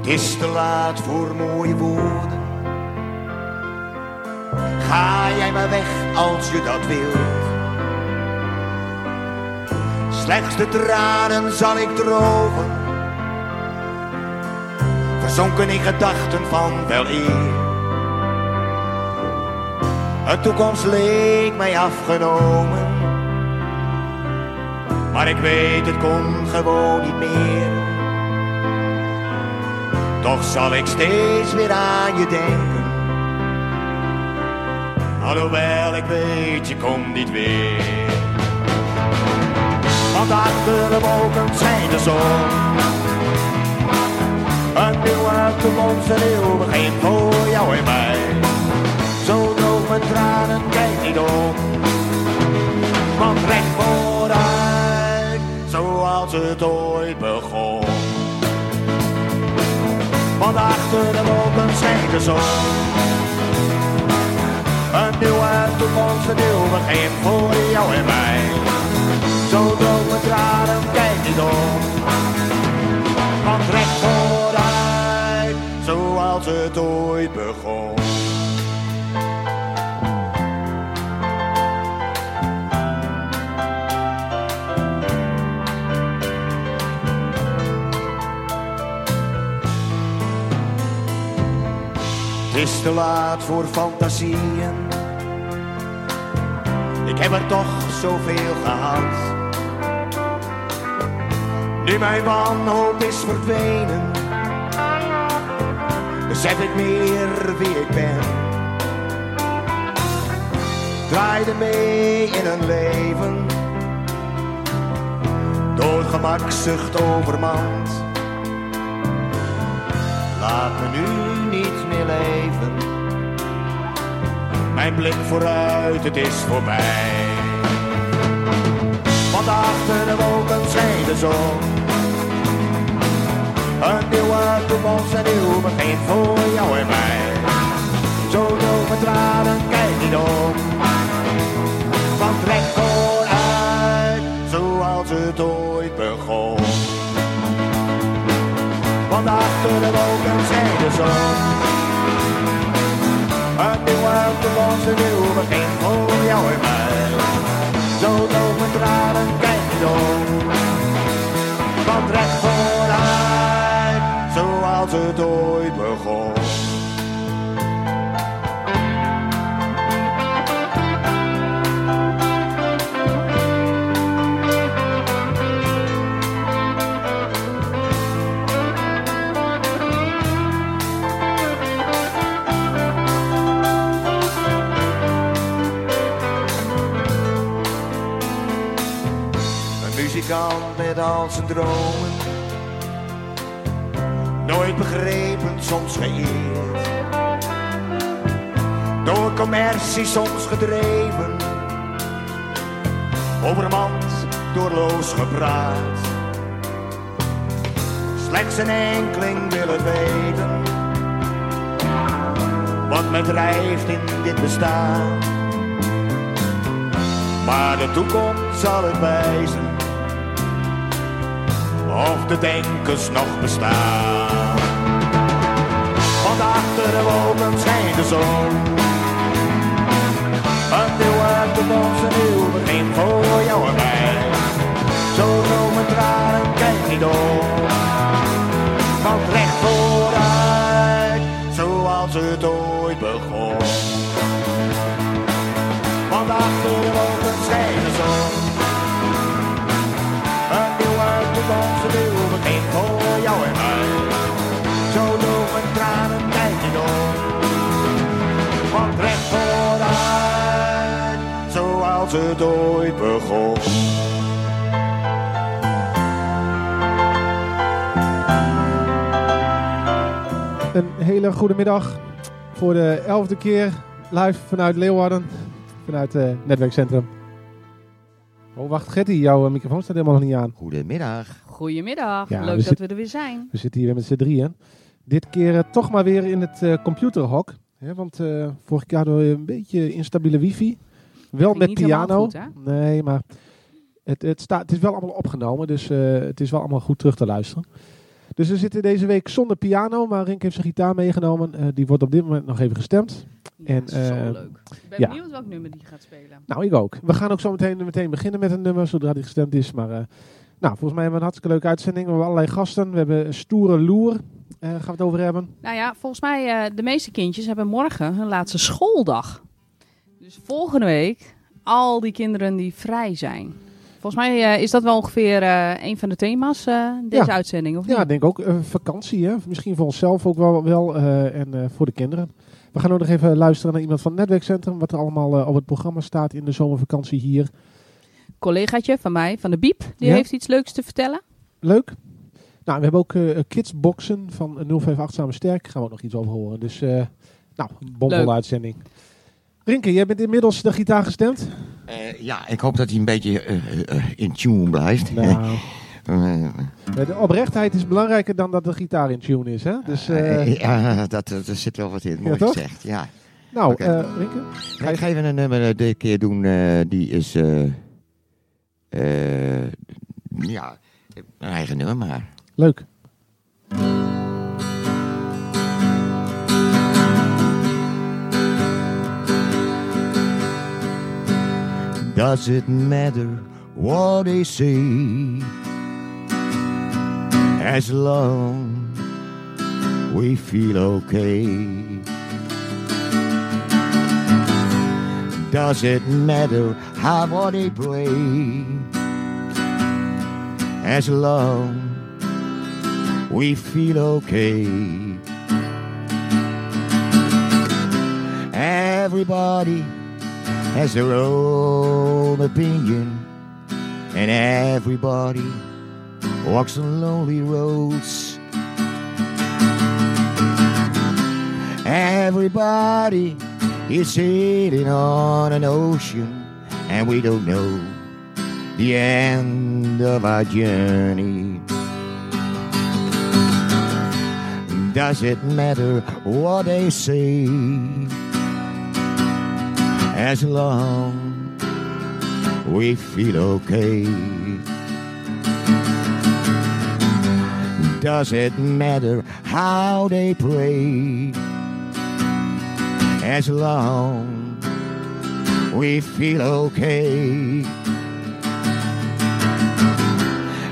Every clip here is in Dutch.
Het is te laat voor mooie woorden. Ga jij maar weg als je dat wilt. Slechts de tranen zal ik drogen. Verzonken in gedachten van wel eer. Een toekomst leek mij afgenomen. Maar ik weet, het kon gewoon niet meer. Toch zal ik steeds weer aan je denken. Alhoewel ik weet, je komt niet weer. Want achter de wolken schijnt de zon. Een nieuwe toekomst, een nieuw begin voor jou en mij. Zo droog mijn tranen, kijk niet om. Want recht vooruit, zoals het ooit begon. Achter de wolken schijnt de zon. Een nieuwe toekomst, een nieuw begin voor jou en mij. Zo mijn tranen, kijk niet om. Want recht vooruit, zoals het ooit begon. Te laat voor fantasieën. Ik heb er toch zoveel gehad. Nu mijn wanhoop is verdwenen, besef ik meer wie ik ben. Draaide mee in een leven, door gemakzucht overmand. Laat me nu niet. Mijn blik vooruit, het is voorbij. Want achter de wolken schijnt de zon. Een nieuwe toekomst, een nieuw begin voor jou en mij. Zo door mijn tranen, kijk niet om. Want recht vooruit, zoals het ooit begon. Want achter de wolken schijnt de zon. Een nieuwe toekomst, een nieuw begin voor jou en mij. Zo mijn tranen, kijk niet al zijn dromen. Nooit begrepen, soms geëerd. Door commercie soms gedreven. Overmand, doorloos gepraat. Slechts een enkeling wil het weten. Wat me drijft in dit bestaan. Maar de toekomst zal het wijzen of de denkers nog bestaan. Want achter de wolken schijnt de zon. Een nieuwe toekomst, een nieuw begin voor jou en mij. Zo dromen tranen, kijk niet om. Want recht vooruit, zoals het ooit begon. Want achter de Een hele goede middag voor de elfde keer live vanuit Leeuwarden, vanuit het netwerkcentrum. Oh, wacht, Getty, jouw eh, microfoon staat helemaal nog niet aan. Goedemiddag. Goedemiddag, Ja, we leuk dat zit- we er weer zijn. We zitten hier weer met z'n drieën. Dit keer eh, toch maar weer in het eh, computerhok. Hè, want eh, vorig jaar door een beetje instabiele wifi. Wel met piano. goed, nee, maar het, het, staat, het is wel allemaal opgenomen. Dus eh, het is wel allemaal goed terug te luisteren. Dus we zitten deze week zonder piano, maar Rink heeft zijn gitaar meegenomen. Eh, die wordt op dit moment nog even gestemd. Ja, En, zo eh, leuk. Ik ben ja. benieuwd welk nummer die gaat spelen. Nou, ik ook. We gaan ook zo meteen, meteen beginnen met een nummer, zodra die gestemd is. Maar nou, volgens mij hebben we een hartstikke leuke uitzending. We hebben allerlei gasten. We hebben een stoere loer, gaan we het over hebben. Nou ja, volgens mij, de meeste kindjes hebben morgen hun laatste schooldag. Dus volgende week, al die kinderen die vrij zijn. Volgens mij eh, is dat wel ongeveer eh, een van de thema's eh, deze Ja. uitzending, of Ja, niet? ik denk ook vakantie. Hè? Misschien voor onszelf ook wel, wel en voor de kinderen. We gaan ook nog even luisteren naar iemand van het netwerkcentrum. Wat er allemaal op het programma staat in de zomervakantie hier. collegaatje van mij, van de Biep, die Ja. heeft iets leuks te vertellen. Leuk. Nou, we hebben ook kidsboxen van 058 Samen Sterk. Gaan we ook nog iets over horen. Dus, nou, Leuk. uitzending. Rinke, jij bent inmiddels de gitaar gestemd. Eh, ja, ik hoop dat hij een beetje eh, eh, in tune blijft. Nou, de oprechtheid is belangrijker dan dat de gitaar in tune is, hè? Dus, ja, dat, dat, er zit wel wat in. Mooi toch? gezegd, ja. nou, eh, Rinke. Ik ga even een nummer dit keer doen. die is... ja, een eigen nummer maar. Leuk. Does it matter what they say? As long we feel okay. Does it matter how what they pray? As long we feel okay. Everybody has their own opinion, and everybody walks on lonely roads. Everybody is sailing on an ocean, and we don't know the end of our journey. Does it matter what they say? As long we feel okay. Does it matter how they pray? As long we feel okay.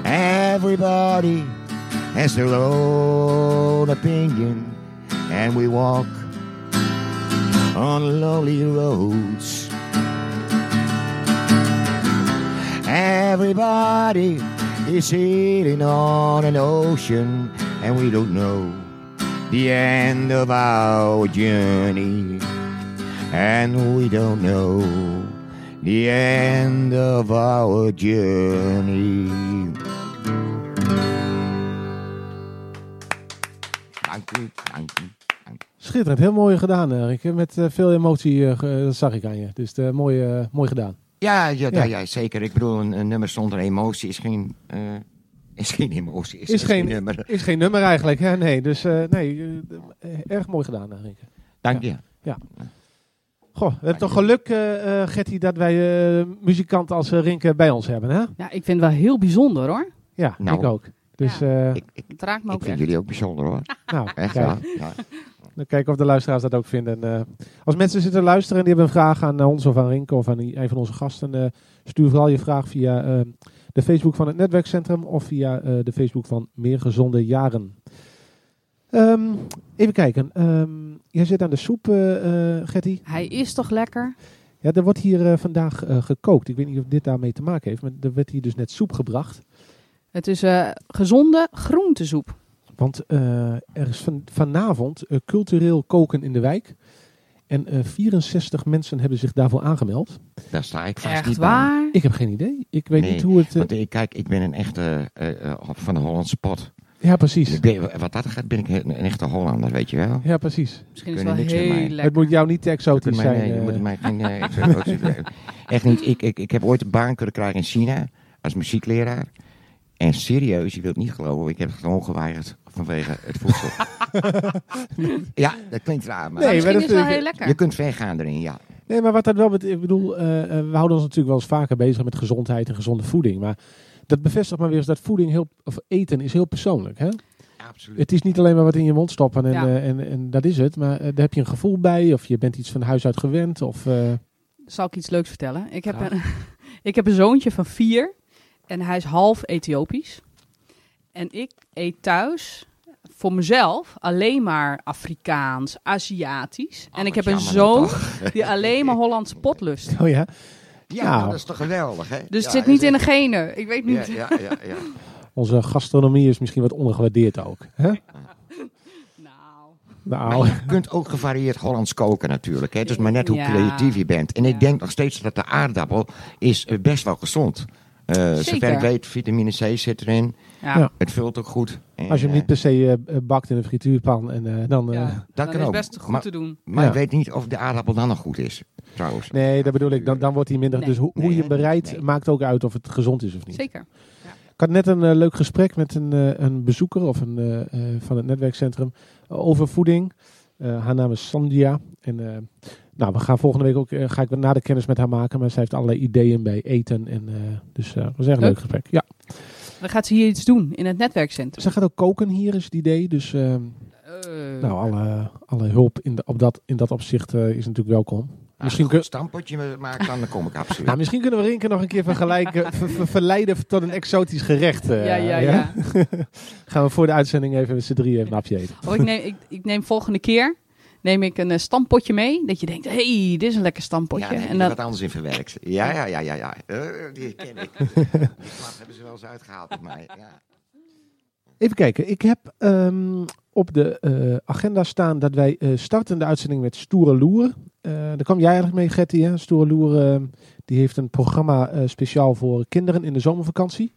Everybody has their own opinion, and we walk on lonely roads. Everybody is sailing on an ocean, and we don't know the end of our journey. And we don't know the end of our journey. Dank u, dank u. Schitterend, heel mooi gedaan, eh, Rinke. Met eh, veel emotie, eh, ge- dat zag ik aan je. Dus eh, mooi, eh, mooi gedaan. Ja, ja, Ja. ja. ja, zeker. Ik bedoel, een, een nummer zonder emotie is geen, eh, is geen emotie. Is, Is geen- nummer. Is geen nummer eigenlijk, hè? Nee, dus eh, nee, eh, eh, erg mooi gedaan, eh, Rinke. Dank je. Goh, we hebben toch geluk, eh eh, Gertie, dat wij eh muzikanten als eh, Rinke bij ons hebben, hè? Ja, ik vind het wel heel bijzonder hoor. Ja, Nou, ik ook. Dus, Ja. eh, Ik, ik, Het raakt me ik ook vind echt. jullie ook bijzonder hoor. nou, Echt ja. Dan kijken of de luisteraars dat ook vinden. Eh, als mensen zitten luisteren en die hebben een vraag aan eh, ons of aan Rinke of aan een van onze gasten, eh, stuur vooral je vraag via de Facebook van het Netwerkcentrum of via de Facebook van Meer Gezonde Jaren. Ehm, even kijken. Ehm, jij zit aan de soep, Gertie. Hij is toch lekker? Ja, er wordt hier vandaag gekookt. Ik weet niet of dit daarmee te maken heeft, maar er werd hier dus net soep gebracht. Het is gezonde groentesoep. Want eh, er is van, vanavond eh, cultureel koken in de wijk. En eh, 64 mensen hebben zich daarvoor aangemeld. Daar sta ik vast Echt niet bij. waar? Ik heb geen idee. Ik weet Nee, niet hoe het... eh, Want ik, kijk, ik ben een echte eh, eh, van de Hollandse pot. ja, precies. Ben- wat dat gaat, ben ik een, een echte Hollander, weet je wel. Ja, precies. Misschien is het wel heel lekker. Het moet jou niet te exotisch mij- zijn. nee, je eh. moet mij geen, eh, echt niet. Ik, ik, ik heb ooit een baan kunnen krijgen in China als muziekleraar. En serieus, je wilt niet geloven, ik heb het gewoon geweigerd vanwege het voedsel. ja, dat klinkt raar, maar Nee, Misschien maar is dat het wel heel lekker. je kunt ver gaan erin, ja. Nee, maar wat dat wel... bet- Ik bedoel, eh, eh, we houden ons natuurlijk wel eens vaker bezig met gezondheid en gezonde voeding. Maar dat bevestigt maar weer eens dat voeding heel... Of eten is heel persoonlijk, hè? absoluut. Het is niet alleen maar wat in je mond stoppen en, Ja. eh, en, en dat is het. Maar daar heb je een gevoel bij of je bent iets van huis uit gewend. Of, eh, Zal ik iets leuks vertellen? Ik heb, een, ik heb een zoontje van vier en hij is half Ethiopisch. En ik eet thuis voor mezelf alleen maar Afrikaans, Aziatisch. en ik heb een zoon die alleen maar Hollands pot lust. oh ja, Ja, dat is toch geweldig, hè? Dus Ja, het zit niet is in de genen. Ik weet niet. Ja, ja, ja, ja. onze gastronomie is misschien wat ondergewaardeerd ook. Hè? Nou, Nou, Je kunt ook gevarieerd Hollands koken natuurlijk. Hè? Het is maar net hoe Ja. creatief je bent. En Ja. ik denk nog steeds dat de aardappel is eh, best wel gezond. Eh zover ik weet, vitamine C zit erin. Ja. Ja. Het vult ook goed. En, als je hem niet eh, per se eh, bakt in een frituurpan en eh, dan... eh, ja. dat dan kan is ook. best goed Maar- te doen. Maar Ja. ik weet niet of de aardappel dan nog goed is, trouwens. Nee, dat bedoel ik. Dan, dan wordt hij minder. Nee. Dus hoe, je hem bereidt Nee. maakt ook uit of het gezond is of niet. Zeker. Ik had net een leuk gesprek met een, eh, een bezoeker of een, eh, eh, van het netwerkcentrum over voeding. Eh, haar naam is Sandia. En, eh, nou, we gaan volgende week ook ga ik na de kennis met haar maken. Maar zij heeft allerlei ideeën bij eten. En, eh, dus eh, dat was echt een Leuk. leuk gesprek. Ja. Dan gaat ze hier iets doen in het netwerkcentrum. Ze gaat ook koken hier, is het idee. Dus eh, Eh, nou, alle, alle hulp in, de, op dat, in dat opzicht eh, is natuurlijk welkom. Misschien, Als je kun, een stampotje maakt, dan kom ik absoluut. nou, misschien kunnen we Rinke nog een keer vergelijken, ver- ver- verleiden tot een exotisch gerecht. eh, ja, ja, ja. Gaan we voor de uitzending even met z'n drieën even een hapje eten. Of ik neem, ik, ik neem volgende keer neem ik een eh, stampotje mee. Dat je denkt, hé, hey, dit is een lekker Ja, stampotje. daar heb je en dan, wat anders in verwerkt. Ja, ja, ja, ja. ja. Eh, die ken ik. Die klap hebben ze wel eens uitgehaald met mij. Ja. Even kijken. Ik heb ehm, op de eh, agenda staan dat wij eh, starten de uitzending met Stoere Loer. Eh daar kwam jij eigenlijk mee, Getty. Hè? Stoere Loer ehm, die heeft een programma eh, speciaal voor kinderen in de zomervakantie.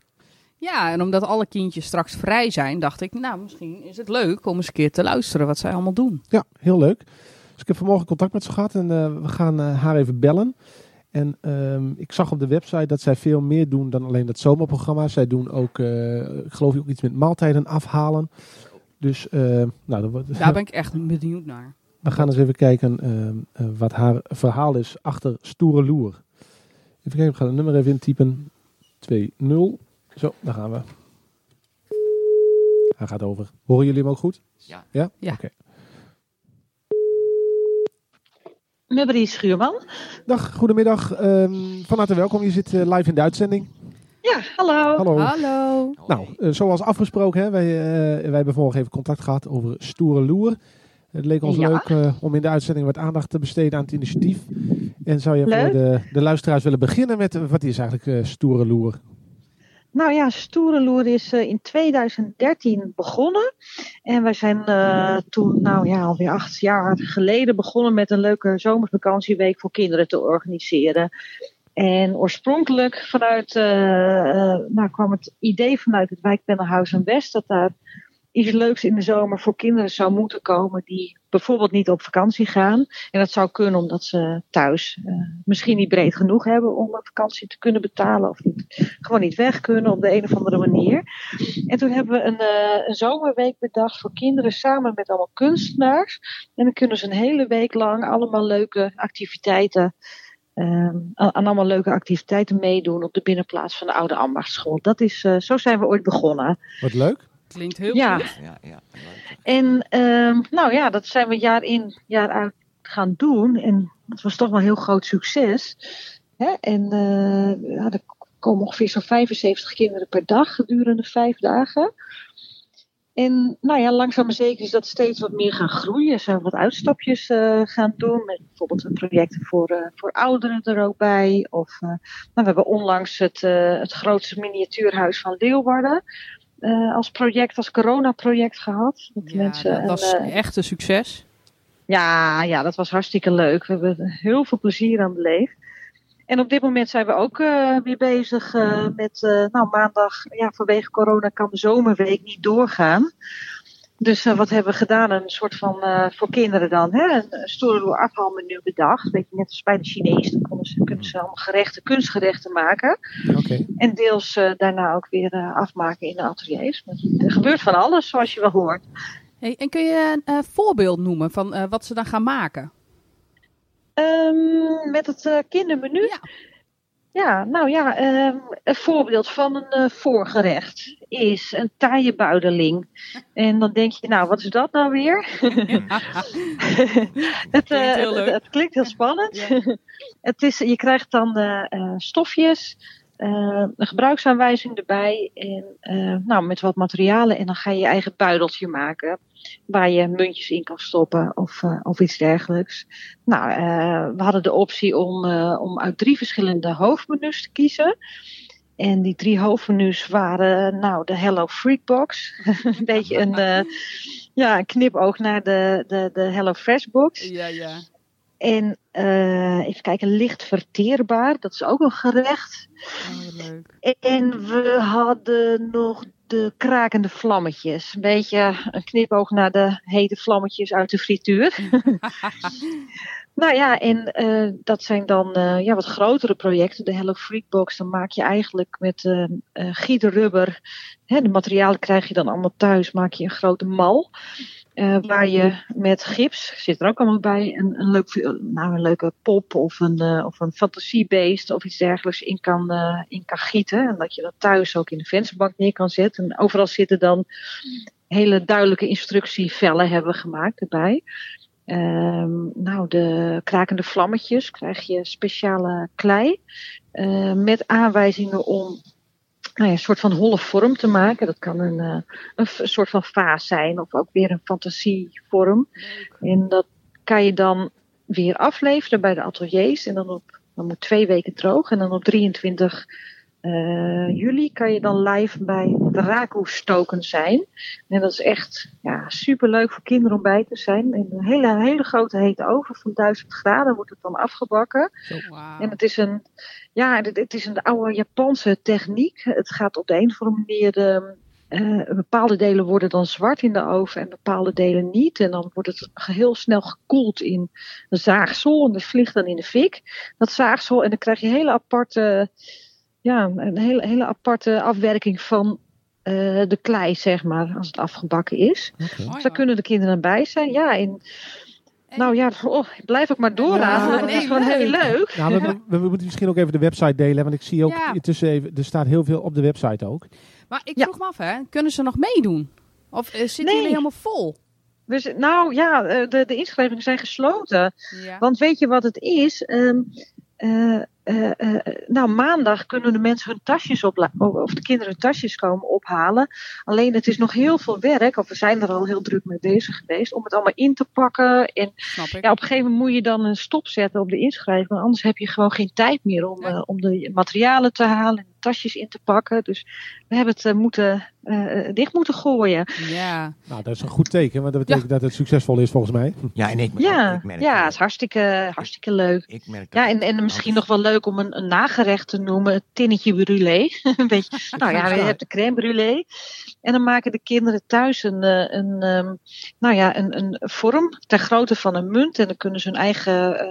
Ja, en omdat alle kindjes straks vrij zijn, dacht ik, nou, misschien is het leuk om eens een keer te luisteren wat zij allemaal doen. Ja, heel leuk. Dus ik heb vanmorgen contact met ze gehad en eh, we gaan eh, haar even bellen. En ehm, ik zag op de website dat zij veel meer doen dan alleen dat zomerprogramma. Zij doen ook, eh, ik geloof ook iets met maaltijden afhalen. Dus eh, nou, dat wordt- Daar ben ik echt benieuwd naar. we gaan eens even kijken ehm, eh, wat haar verhaal is achter Stoere Loer. Even kijken, we gaan het nummer even intypen. 2-0. Zo, daar gaan we. Hij gaat over. Horen jullie hem ook goed? Ja. Ja? Ja. Oké. Met Marie Schuurman. Dag, goedemiddag. Ehm, van harte welkom. Je zit eh, live in de uitzending. Ja, hallo. Hallo. Hallo. Nou, eh, zoals afgesproken, hè, wij, eh, wij hebben vorige even contact gehad over Stoere Loer. Het leek ons Ja. leuk eh, om in de uitzending wat aandacht te besteden aan het initiatief. En zou je Leuk. voor de, de luisteraars willen beginnen met wat is eigenlijk eh, Stoere Loer? Nou ja, Stoereloer is eh, in 2013 begonnen. En wij zijn eh, toen, nou ja, alweer acht jaar geleden begonnen met een leuke zomervakantieweek voor kinderen te organiseren. En oorspronkelijk vanuit, eh, nou kwam het idee vanuit het wijkpennenhuis West dat daar iets leuks in de zomer voor kinderen zou moeten komen die bijvoorbeeld niet op vakantie gaan. En dat zou kunnen omdat ze thuis eh, misschien niet breed genoeg hebben om een vakantie te kunnen betalen of gewoon niet weg kunnen op de een of andere manier. En toen hebben we een, eh, een zomerweek bedacht voor kinderen samen met allemaal kunstenaars. En dan kunnen ze een hele week lang allemaal leuke activiteiten ehm, aan aan allemaal leuke activiteiten meedoen op de binnenplaats van de oude ambachtsschool. Dat is, eh, zo zijn we ooit begonnen. Wat leuk. Klinkt heel Ja. goed. Ja, ja. En ehm, nou ja, dat zijn we jaar in, jaar uit gaan doen. En dat was toch wel een heel groot succes. Hè? En eh, ja, er komen ongeveer zo'n 75 kinderen per dag gedurende vijf dagen. En nou ja, langzaam maar zeker is dat steeds wat meer gaan groeien. Zijn we wat uitstapjes eh, gaan doen. Met bijvoorbeeld een projecten voor, eh, voor ouderen er ook bij. Of eh, nou, we hebben onlangs het, eh, het grootste miniatuurhuis van Leeuwarden. Eh, als project, als coronaproject gehad. Dat Ja, mensen dat was eh, echt een succes. ja, ja, dat was hartstikke leuk. We hebben heel veel plezier aan beleefd. En op dit moment zijn we ook eh, weer bezig met, nou maandag, ja, vanwege corona kan de zomerweek niet doorgaan. Dus eh, wat hebben we gedaan? Een soort van, eh, voor kinderen dan, hè? een, een stoere afhaalmenu bedacht. Weet je, net als bij de Chinees, dan kunnen ze, kunnen ze allemaal gerechten, kunstgerechten maken. Oké. En deels eh, daarna ook weer eh, afmaken in de ateliers. Maar Er gebeurt van alles, zoals je wel hoort. Hey, en kun je een eh, voorbeeld noemen van eh, wat ze dan gaan maken? Ehm, met het eh, kindermenu. Ja. Ja, nou ja, ehm, een voorbeeld van een eh, voorgerecht is een taaienbuideling. En dan denk je, nou, wat is dat nou weer? het, eh, Klinkt heel het- klinkt heel spannend. Ja. het is, je krijgt dan eh, eh, stofjes, eh, een gebruiksaanwijzing erbij en eh, nou, met wat materialen. En dan ga je je eigen buideltje maken waar je muntjes in kan stoppen of, eh, of iets dergelijks. Nou, we hadden de optie om, om uit drie verschillende hoofdmenus te kiezen. En die drie hoofdmenus waren, nou, de Hello Freak Box. een beetje een, ja, knipoog naar de, de, de Hello Fresh Box. Ja, ja. En eh, even kijken, licht verteerbaar. Dat is ook een gerecht. Oh, leuk. En we hadden nog de krakende vlammetjes. Een beetje een knipoog naar de hete vlammetjes uit de frituur. nou ja, en eh, dat zijn dan eh, ja, wat grotere projecten. De Hello Freak Box, dan maak je eigenlijk met eh, giederrubber. Hè, de materialen krijg je dan allemaal thuis. Maak je een grote mal. waar je met gips, zit er ook allemaal bij, een, een, leuk, nou, een leuke pop of een, of een fantasiebeest of iets dergelijks in kan, in kan gieten. En dat je dat thuis ook in de vensterbank neer kan zetten. En overal zitten dan hele duidelijke instructievellen hebben we gemaakt erbij. Ehm, nou, de krakende vlammetjes krijg je speciale klei eh, met aanwijzingen om nou ja, een soort van holle vorm te maken. Dat kan een, eh, een soort van vaas zijn of ook weer een fantasievorm. En dat kan je dan weer afleveren bij de ateliers. En dan op dan moet twee weken droog. En dan op 23 eh, juli kan je dan live bij de Raku stoken zijn. En dat is echt ja, super leuk voor kinderen om bij te zijn. In een hele, hele grote hete oven van 1000 graden wordt het dan afgebakken. Wauw. En het is een, ja, het, het is een oude Japanse techniek. Het gaat op de een of andere manier. ehm, eh, bepaalde delen worden dan zwart in de oven en bepaalde delen niet. En dan wordt het heel snel gekoeld in een zaagsel. En dat vliegt dan in de fik. Dat zaagsel. En dan krijg je hele aparte, ja, een hele, hele aparte afwerking van eh, de klei, zeg maar, als het afgebakken is. Mooi, Dus daar kunnen de kinderen bij zijn. Ja, en, nou ja, oh, ik blijf ook maar doorraden. Ja, nee, is gewoon heel leuk. Nou, we, we- we moeten misschien ook even de website delen, want ik zie ook Ja. intussen even, er staat heel veel op de website ook. Maar ik Ja. vroeg me af, hè, kunnen ze nog meedoen? Of eh, zitten Nee. jullie helemaal vol? Dus, nou ja, eh, de, de inschrijvingen zijn gesloten. Ja. Want weet je wat het is? Ehm, eh, eh, eh, nou, maandag kunnen de mensen hun tasjes opla- of de kinderen hun tasjes komen ophalen. Alleen het is nog heel veel werk, of we zijn er al heel druk mee bezig geweest, om het allemaal in te pakken. En ja, op een gegeven moment moet je dan een stop zetten op de inschrijving. Want anders heb je gewoon geen tijd meer om, eh, om de materialen te halen tasjes in te pakken. Dus we hebben het eh, moeten, eh, dicht moeten gooien. Ja. Nou, dat is een goed teken, want dat betekent dat het succesvol is volgens mij. Ja, en ik, Ja, ik merk, ja, het is hartstikke, hartstikke leuk. ik merk Ja, en, en misschien nog wel leuk om een, een nagerecht te noemen, het tinnetje brûlée. een beetje, nou ja, je hebt de crème brûlée. En dan maken de kinderen thuis een, eh, een, ehm, nou ja, een, een vorm ter grootte van een munt. En dan kunnen ze hun eigen eh,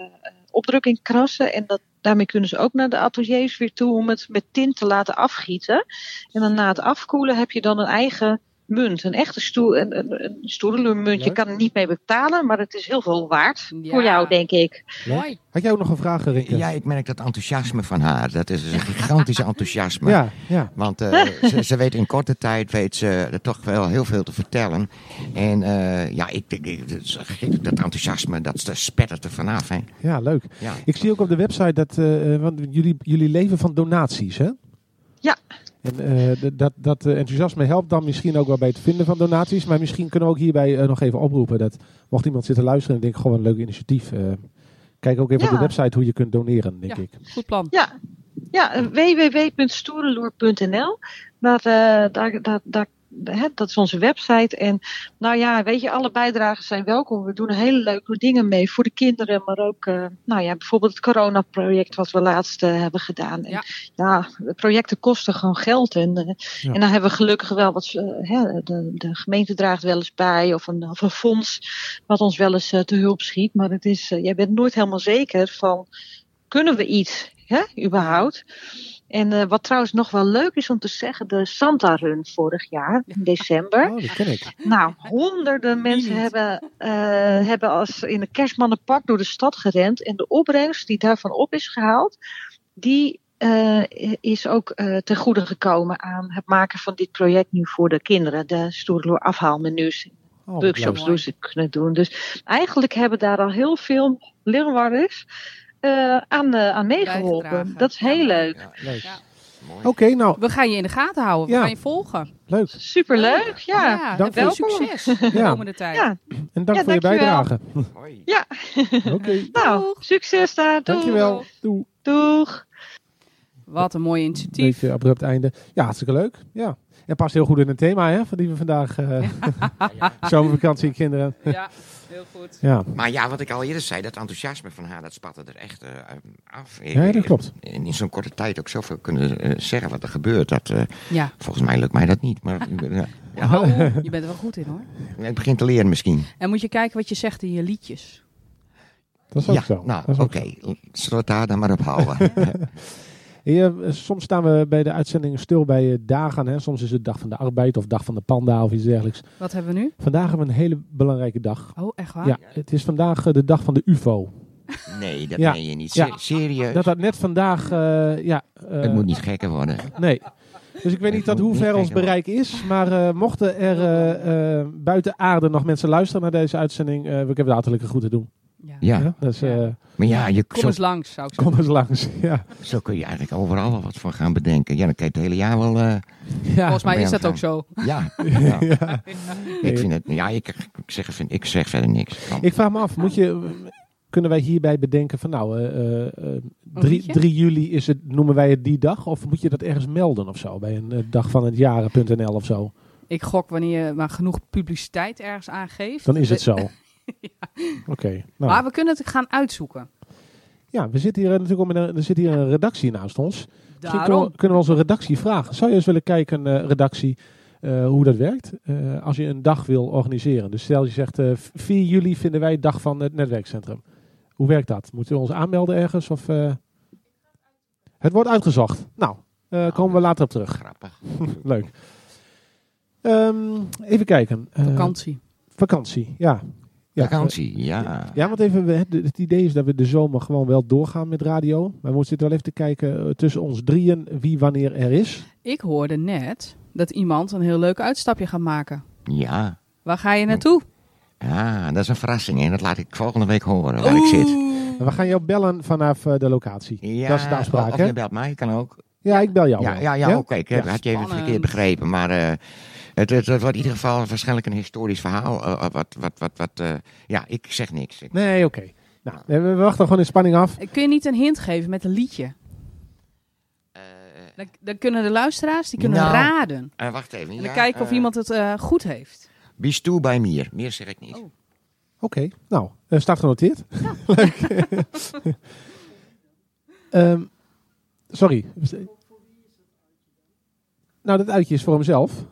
opdrukking krassen. En dat, daarmee kunnen ze ook naar de ateliers weer toe om het met tint te laten afgieten. En dan na het afkoelen heb je dan een eigen munt. Een echte stoel, een, een, een stoereluurmunt. Je kan er niet mee betalen, maar het is heel veel waard. Ja. Voor jou, denk ik. Mooi. Had jij ook nog een vraag, Rinke? Ja, ik merk dat enthousiasme van haar. Dat is een gigantische enthousiasme. ja, ja. Want eh, ze, ze weet in korte tijd weet ze er toch wel heel veel te vertellen. En eh, ja, ik, ik, ik- dat, enthousiasme, dat spettert er vanaf. Hè. ja, leuk. Ja. Ik zie ook op de website dat eh, want jullie, jullie leven van donaties, hè? Ja. En eh, dat, dat eh, enthousiasme helpt dan misschien ook wel bij het vinden van donaties. Maar misschien kunnen we ook hierbij eh, nog even oproepen dat mocht iemand zitten luisteren en denkt, gewoon een leuk initiatief. eh, kijk ook even op de website hoe je kunt doneren, denk Ja. ik. Goed plan. Ja, ja eh, daar, daar, daar, hè, dat is onze website. En nou ja, weet je, alle bijdragen zijn welkom. We doen hele leuke dingen mee voor de kinderen. Maar ook, eh, nou ja, bijvoorbeeld het coronaproject wat we laatst eh, hebben gedaan. En, Ja. ja, de projecten kosten gewoon geld. En, eh, Ja. en dan hebben we gelukkig wel wat, hè, de, de gemeente draagt wel eens bij. Of een, of een fonds wat ons wel eens eh, te hulp schiet. Maar het is, jij bent nooit helemaal zeker van, kunnen we iets, hè, überhaupt? En eh, wat trouwens nog wel leuk is om te zeggen, de Santa Run vorig jaar, in december. Oh, dat ken ik. Nou, honderden mensen hebben, eh, hebben als in een kerstmannenpak door de stad gerend. En de opbrengst die daarvan op is gehaald, die eh, is ook eh, ten goede gekomen aan het maken van dit project nu voor de kinderen. De stoerloer afhaalmenu's, Oh, workshops leuk. door ze kunnen doen. Dus eigenlijk hebben daar al heel veel Leeuwarders aan, eh, aan meegeholpen. Dat is heel Ja. leuk. Ja. Ja. Oké, nou, We gaan je in de gaten houden. We Ja. gaan je volgen. leuk. Superleuk, ja. dank en voor- succes de Ja. komende tijd. Ja, En dank Ja, voor je bijdrage. Mooi. Oké, nou, Doeg. succes daar. Doeg. dankjewel. Doei. Doeg. Wat een mooi initiatief. Beetje abrupt einde. Ja, hartstikke leuk. Ja. En past heel goed in het thema, hè, van die we vandaag... eh zomervakantie, kinderen. Ja, heel goed. Ja. Maar ja, wat ik al eerder zei, dat enthousiasme van haar, dat spatte er echt eh, af. Ja, dat klopt. En in zo'n korte tijd ook zoveel kunnen eh, zeggen wat er gebeurt. Dat, eh, Ja. volgens mij lukt mij dat niet. Maar ja, je bent er wel goed in hoor. ik begin te leren misschien. En moet je kijken wat je zegt in je liedjes. Dat is ook ja, zo. nou oké. Zullen we het daar dan maar op houden? Hier, eh, soms staan we bij de uitzending stil bij eh, dagen. Hè. Soms is het dag van de arbeid of dag van de panda of iets dergelijks. Wat hebben we nu? Vandaag hebben we een hele belangrijke dag. Oh, echt waar? Ja, het is vandaag eh, de dag van de UFO. nee, dat Ja. meen je niet. Ja. Serieus? Dat dat net vandaag, eh, ja... eh, het moet niet gekker worden. Nee. Dus ik weet niet hoe ver ons bereik is. Maar eh, mochten er eh, eh, buiten aarde nog mensen luisteren naar deze uitzending... eh ik heb de hartelijke groeten doen. Ja. Ja, Ja, dus eh, maar ja, je, Kom zo, eens langs, zou ik kom eens langs. Ja. zo kun je eigenlijk overal wel wat van gaan bedenken. Ja, dan kan je het hele jaar wel... eh, Ja. Volgens mij is dat ook zo. ja, ja. Ja. ik vind het... Ja, ik, ik, zeg, vind, ik zeg verder niks. Van. Ik vraag me af, moet je, kunnen wij hierbij bedenken van nou, eh, eh, eh, 3, liedje? 3 juli is het, noemen wij het die dag? Of moet je dat ergens melden of zo? Bij een eh, dag van het jaren.nl of zo? Ik gok wanneer je maar genoeg publiciteit ergens aangeeft. Dan is het zo. Ja. Oké. nou, Maar we kunnen het gaan uitzoeken. ja, we zitten hier natuurlijk met een, er zit hier een redactie naast ons. Kunnen Daarom. we, kunnen we onze redactie vragen. Zou je eens willen kijken, eh, redactie, eh, hoe dat werkt? Eh, als je een dag wil organiseren. Dus stel je zegt, eh 4 juli vinden wij dag van het netwerkcentrum. Hoe werkt dat? Moeten we ons aanmelden ergens? Of, eh? Het wordt uitgezocht. Nou, eh, komen we later op terug. Grappig. Leuk. Ehm, even kijken. Vakantie. vakantie, ja. Ja. Vakantie, ja. Ja, want even, we- het, idee is dat we de zomer gewoon wel doorgaan met radio. Maar we moeten wel even te kijken eh, tussen ons drieën wie wanneer er is. Ik hoorde net dat iemand een heel leuk uitstapje gaat maken. Ja. Waar ga je naartoe? Ja, dat is een verrassing en dat laat ik volgende week horen waar ik zit. We gaan jou bellen vanaf eh, de locatie. Ja, dat is de afspraak, of je belt mij, kan ook. Ja, ik bel jou Ja, wel. ja, ja, oké. Ik heb- Ja. had je even verkeerd begrepen. Maar eh, het, het, het wordt in ieder geval waarschijnlijk een historisch verhaal. eh, wat, wat, wat, wat, eh, ja, ik zeg niks. Ik- Nee, oké. Nou, we, wachten gewoon in spanning af. Kun je niet een hint geven met een liedje? eh, Dan, dan kunnen de luisteraars die kunnen Nou, raden. eh, wacht even. En dan ja, kijken of eh, iemand het eh, goed heeft. Be stoe bij Mier. Meer zeg ik niet. Oh. Oké, nou, eh, staat genoteerd. Leuk. Ehm, sorry. Nou, dat uitje is voor hemzelf.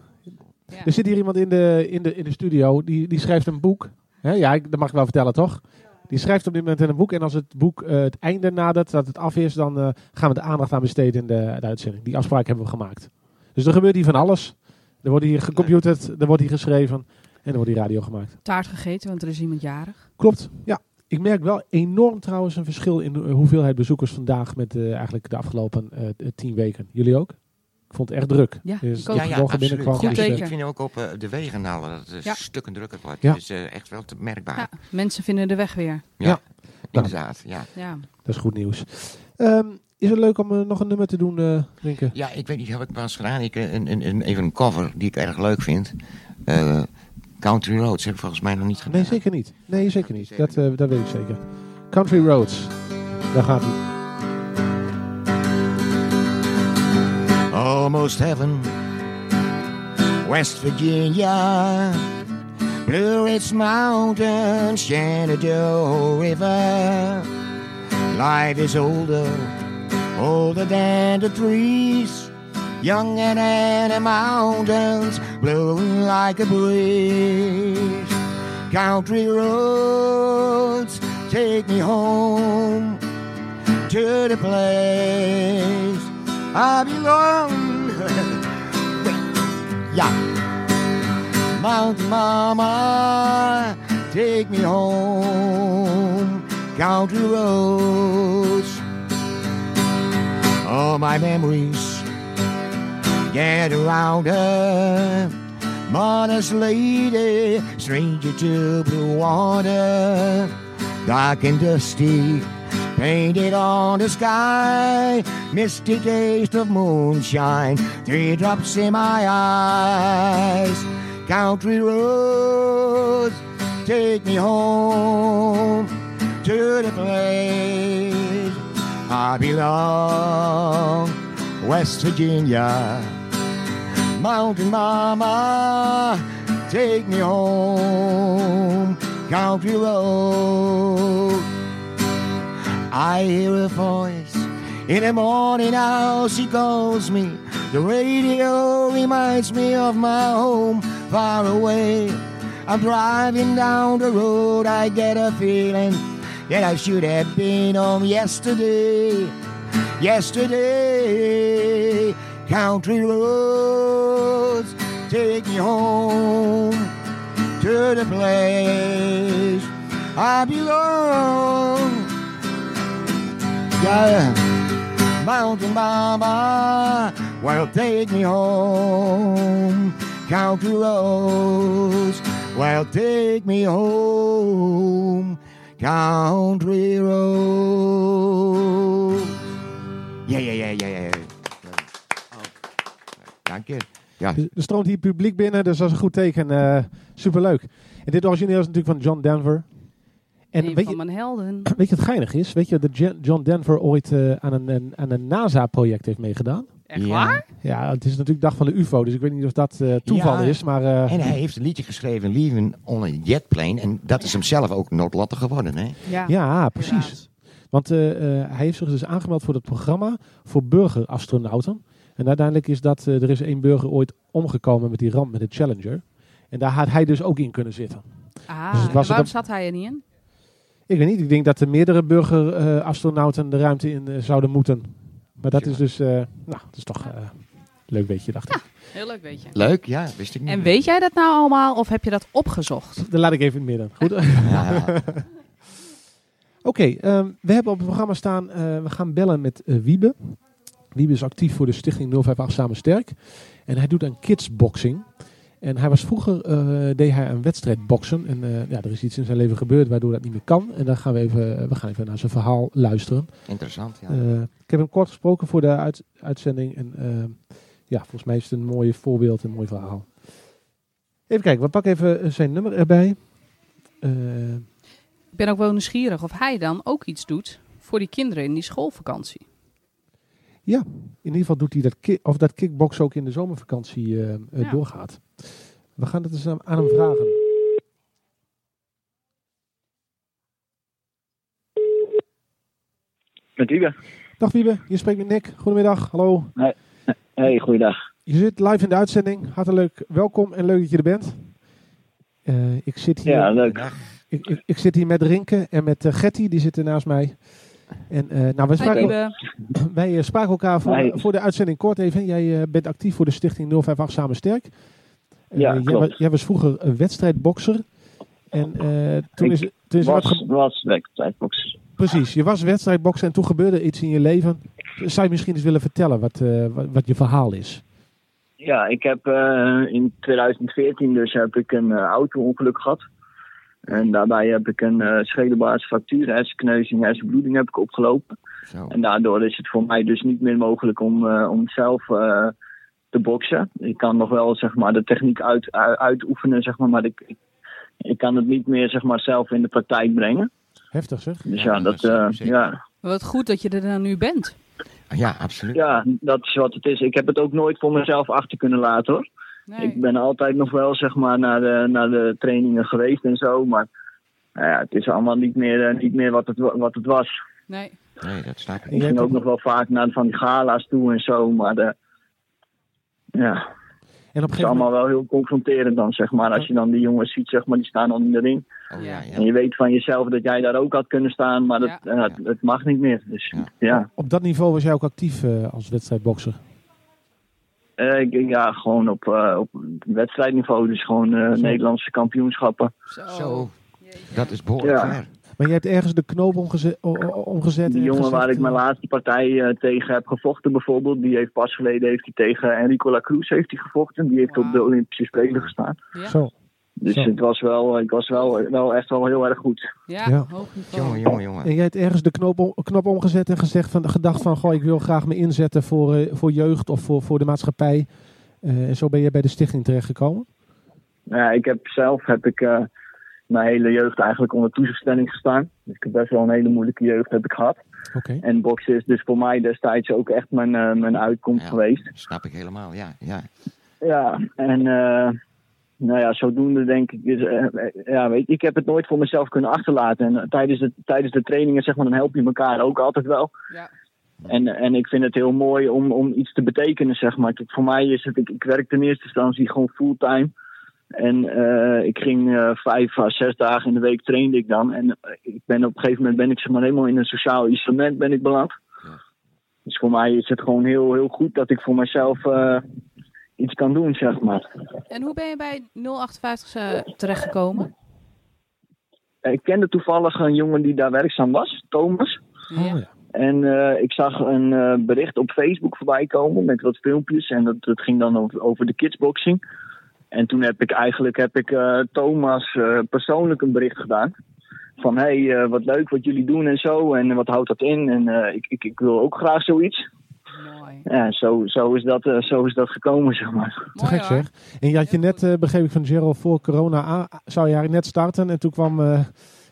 Ja. Er zit hier iemand in de, in de, in de studio, die, die schrijft een boek. Ja, ik, dat mag ik wel vertellen, toch? Die schrijft op dit moment een boek. En als het boek eh, het einde nadert, dat het af is, dan eh, gaan we de aandacht aan besteden in de, de uitzending. Die afspraak hebben we gemaakt. Dus er gebeurt hier van alles. Er wordt hier gecomputerd, er wordt hier geschreven en er wordt hier radio gemaakt. Taart gegeten, want er is iemand jarig. Klopt, ja. Ik merk wel enorm trouwens een verschil in de hoeveelheid bezoekers vandaag met eh, eigenlijk de afgelopen eh, eh, tien weken. Jullie ook? Ik vond het echt druk. Ja, Dus Ja, ja, absoluut. Goed Dus, Ja, ik, teken. ik vind ook op de wegen nou dat het Ja. stukken drukker wordt. Ja. Eh, echt wel te merkbaar. Ja, mensen vinden de weg weer. Inderdaad, ja. Ja. Dat is goed nieuws. Ehm, is het leuk om nog een nummer te doen, eh Rinke? Ja, ik weet niet, heb ik pas gedaan. Ik, een, een, een, even een cover die ik erg leuk vind. Eh, Country Roads heb ik volgens mij nog niet gedaan. Nee, zeker niet. Nee, zeker niet. Dat, eh, dat weet ik zeker. Country Roads. Daar gaat hij. Almost heaven, West Virginia, Blue Ridge Mountains, Shenandoah River. Life is older, older than the trees, young and in mountains blowing like a breeze. Country roads take me home to the place I belong. yeah. Mountain Mama, take me home. Country roads. All my memories get around her. Modest lady, stranger to blue water, dark and dusty, painted on the sky, misty taste of moonshine, three drops in my eyes. Country roads, take me home to the place I belong, West Virginia. Mountain Mama, take me home, country road. I hear a voice in the morning now she calls me. The radio reminds me of my home far away. I'm driving down the road, I get a feeling that I should have been home yesterday. Yesterday, country roads take me home to the place I belong. Yeah, mountain mama, well take me home. Country roads, well take me home. Country road. Ja, ja, ja, ja, ja. Ja, Er stroomt hier publiek binnen, dus dat is een goed teken. Eh, superleuk. En dit origineel is natuurlijk van John Denver. En een weet van je, mijn helden. weet je wat geinig is? Weet je dat John Denver ooit eh, aan een, een- aan een NASA-project heeft meegedaan? Echt Ja. waar? Ja, het is natuurlijk dag van de UFO, dus ik weet niet of dat eh, toeval Ja. is, maar... eh, En hij heeft een liedje geschreven, Leaving on a Jet Plane. En dat is hem zelf ook noodlottig geworden. Hè? Ja. ja, precies. Inderdaad. Want eh, eh, hij heeft zich dus aangemeld voor het programma voor burgerastronauten. En uiteindelijk is dat, eh, er is één burger ooit omgekomen met die ramp met de Challenger. En daar had hij dus ook in kunnen zitten. Ah, Dus waarom zat hij er niet in? Ik weet niet, ik denk dat er meerdere burgerastronauten de ruimte in eh, zouden moeten. Maar dat Ja. is dus, eh, nou, dat is toch eh leuk beetje, dacht ik. Heel leuk, weet je. Leuk, ja, wist ik niet. En weet jij dat nou allemaal of heb je dat opgezocht? Dan laat ik even in het midden. Goed. Ja, ja. Oké, ehm, we hebben op het programma staan, eh, we gaan bellen met eh, Wiebe. Wiebe is actief voor de stichting 058 Samen Sterk. En hij doet aan kidsboxing. En hij was vroeger, eh, deed hij een wedstrijd boksen. En eh, ja, er is iets in zijn leven gebeurd waardoor dat niet meer kan. En dan gaan we even, we gaan even naar zijn verhaal luisteren. Interessant, ja. Eh, ik heb hem kort gesproken voor de uit- uitzending. En eh, ja, volgens mij is het een mooi voorbeeld, een mooi verhaal. Even kijken, we pakken even eh, zijn nummer erbij. Eh, Ik ben ook wel nieuwsgierig of hij dan ook iets doet voor die kinderen in die schoolvakantie. In ieder geval doet hij dat, ki- of dat kickbox ook in de zomervakantie eh, eh, Ja. doorgaat. We gaan het eens aan, aan hem vragen. Met Wiebe. Dag Wiebe, je spreekt met Nick. Goedemiddag, hallo. Hey, goeiedag. Je zit live in de uitzending. Hartelijk welkom en leuk dat je er bent. Eh, ik, zit hier, Ja, leuk. ik, ik, ik zit hier met Rinke en met Getty, die zitten naast mij. En eh, nou, wij spraken, Wiebe. wij eh, spraken elkaar voor, Hi. voor de uitzending kort even. Jij eh, bent actief voor de stichting 058 Samen Sterk. Eh, Ja, jij, klopt. wa- jij was vroeger een wedstrijdbokser. En eh, toen Ik is, toen is wat Was, ge- was wedstrijdbox. Precies, je was wedstrijdbokser en toen gebeurde iets in je leven. Zou je misschien eens willen vertellen wat, eh, wat, wat je verhaal is? Ja, ik heb eh, in 2014 dus heb ik een eh, auto-ongeluk gehad. En daarbij heb ik een uh, schedelbaarsfractuur, hersenkneuzing, hersenbloeding heb ik opgelopen. Zo. En daardoor is het voor mij dus niet meer mogelijk om, eh, om zelf eh, te boksen. Ik kan nog wel zeg maar, de techniek uit, uit- uitoefenen, zeg maar, maar ik, ik, kan het niet meer zeg maar, zelf in de praktijk brengen. Heftig zeg. Dus Ja, ja, dat dat, eh, ja, Wat goed dat je er dan nu bent. Ja, absoluut. Ja, dat is wat het is. Ik heb het ook nooit voor mezelf achter kunnen laten hoor. Nee. Ik ben altijd nog wel zeg maar naar de, naar de trainingen geweest en zo. Maar nou ja, het is allemaal niet meer, eh, niet meer wat, het, wa- wat het was. nee. Nee, dat snap ik. En Ik ging ook nog wel vaak naar van die gala's toe en zo. Maar de, ja, En op het is allemaal moment, wel heel confronterend dan zeg maar. Als je dan die jongens ziet zeg maar, die staan al in de ring. Oh, ja, En ja. je weet van jezelf dat jij daar ook had kunnen staan. Maar dat, Ja. eh, het, het mag niet meer. Dus Ja. ja. op dat niveau was jij ook actief eh, als wedstrijdbokser. Eh, ik- ja, gewoon op, eh, op wedstrijdniveau. Dus gewoon eh. Nederlandse kampioenschappen. Zo. Zo, dat is behoorlijk Ja. ver. Maar je hebt ergens de knoop omgezet, omgezet Die en jongen waar ik mijn laatste partij tegen heb gevochten bijvoorbeeld, die heeft pas geleden heeft hij tegen Enrico Lacruz heeft hij gevochten. Die heeft op de. Olympische Spelen gestaan. Ja, Zo. Dus Zo. het was wel, ik was wel, wel echt wel heel erg goed. ja, Ja. hoog niveau. Jongen, jongen, jongen. En jij hebt ergens de knop, om- knop omgezet en gezegd van, gedacht van, goh, ik wil graag me inzetten voor, eh, voor jeugd of voor, voor de maatschappij. Eh, en zo ben je bij de stichting terechtgekomen. Nou ja, ik heb zelf heb ik, eh, mijn hele jeugd eigenlijk onder toezichtstelling gestaan. Dus ik heb best wel een hele moeilijke jeugd heb ik gehad. Oké. En boksen is dus voor mij destijds ook echt mijn, mijn uitkomst Ja. geweest. Snap ik helemaal, ja. ja. Ja, en eh, nou ja, zodoende denk ik, is, eh, eh, ja, weet je, ik heb het nooit voor mezelf kunnen achterlaten. En eh, tijdens de, tijdens de trainingen, zeg maar, dan help je elkaar ook altijd wel. Ja. En, en ik vind het heel mooi om, om iets te betekenen, zeg maar. Kijk, voor mij is het, ik, ik werk in eerste instantie gewoon fulltime. En eh, ik ging eh, vijf à zes dagen in de week trainde ik dan. En ik ben op een gegeven moment ben ik zeg maar helemaal in een sociaal isolement ben ik beland. Ja. Dus voor mij is het gewoon heel, heel goed dat ik voor mezelf eh, iets kan doen, zeg maar. En hoe ben je bij 058 eh, terechtgekomen? Ik kende toevallig een jongen die daar werkzaam was, Thomas. Oh, ja. En eh, ik zag een eh, bericht op Facebook voorbij komen met wat filmpjes. En dat, dat ging dan over, over de kidsboxing. En toen heb ik eigenlijk heb ik, eh, Thomas eh, persoonlijk een bericht gedaan. Van hé, hey, eh, wat leuk wat jullie doen en zo. En wat houdt dat in? En eh, ik, ik, ik wil ook graag zoiets. Mooi. Ja, zo, zo, is, dat, eh, zo is dat gekomen, zeg maar. Te gek zeg. En je had je net, eh, begreep ik van Gerald, voor corona aan, zou je eigenlijk net starten. En toen kwam eh,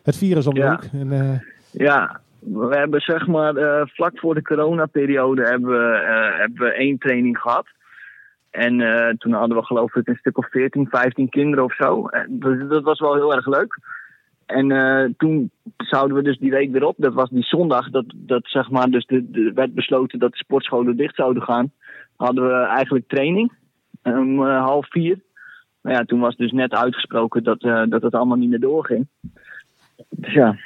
het virus om de Ja. hoek. En, eh, Ja, we hebben zeg maar eh, vlak voor de coronaperiode hebben we, eh, hebben we één training gehad. En eh, toen hadden we geloof ik een stuk of 14, 15 kinderen of zo. En dat, dat was wel heel erg leuk. En eh, toen zouden we dus die week weer op. Dat was die zondag. Dat, dat zeg maar, dus de, de, werd besloten dat de sportscholen dicht zouden gaan. Hadden we eigenlijk training. Om eh, half vier. Maar ja, toen was dus net uitgesproken dat, eh, dat het allemaal niet meer doorging. Dus ja.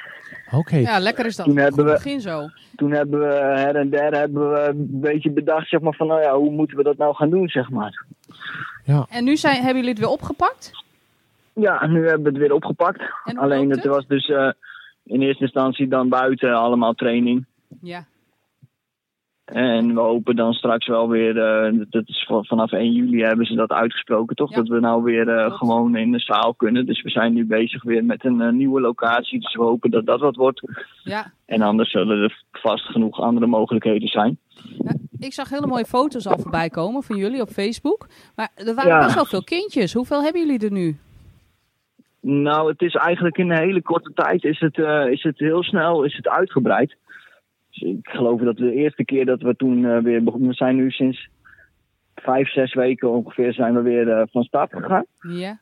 Oké. Ja, lekker is dat. Toen hebben we- begin zo. toen hebben we her en der hebben we een beetje bedacht zeg maar, van nou ja, hoe moeten we dat nou gaan doen, zeg maar. En nu zijn, hebben jullie het weer opgepakt? Ja, nu hebben we het weer opgepakt. Alleen het het? was dus eh, in eerste instantie dan buiten allemaal training. Ja. En we hopen dan straks wel weer, eh, dat is van- vanaf 1 juli hebben ze dat uitgesproken, toch? Ja. Dat we nou weer eh, gewoon in de zaal kunnen. Dus we zijn nu bezig weer met een nieuwe locatie. Dus we hopen dat dat wat wordt. ja. En anders zullen er vast genoeg andere mogelijkheden zijn. Ik zag hele mooie foto's al voorbij komen van jullie op Facebook. Maar er waren Ja. best wel veel kindjes. Hoeveel hebben jullie er nu? Nou, het is eigenlijk in een hele korte tijd is het, eh, is het heel snel is het uitgebreid. Dus ik geloof dat de eerste keer dat we toen eh, weer begonnen, we zijn nu sinds vijf, zes weken ongeveer zijn we weer eh, van start gegaan. Ja.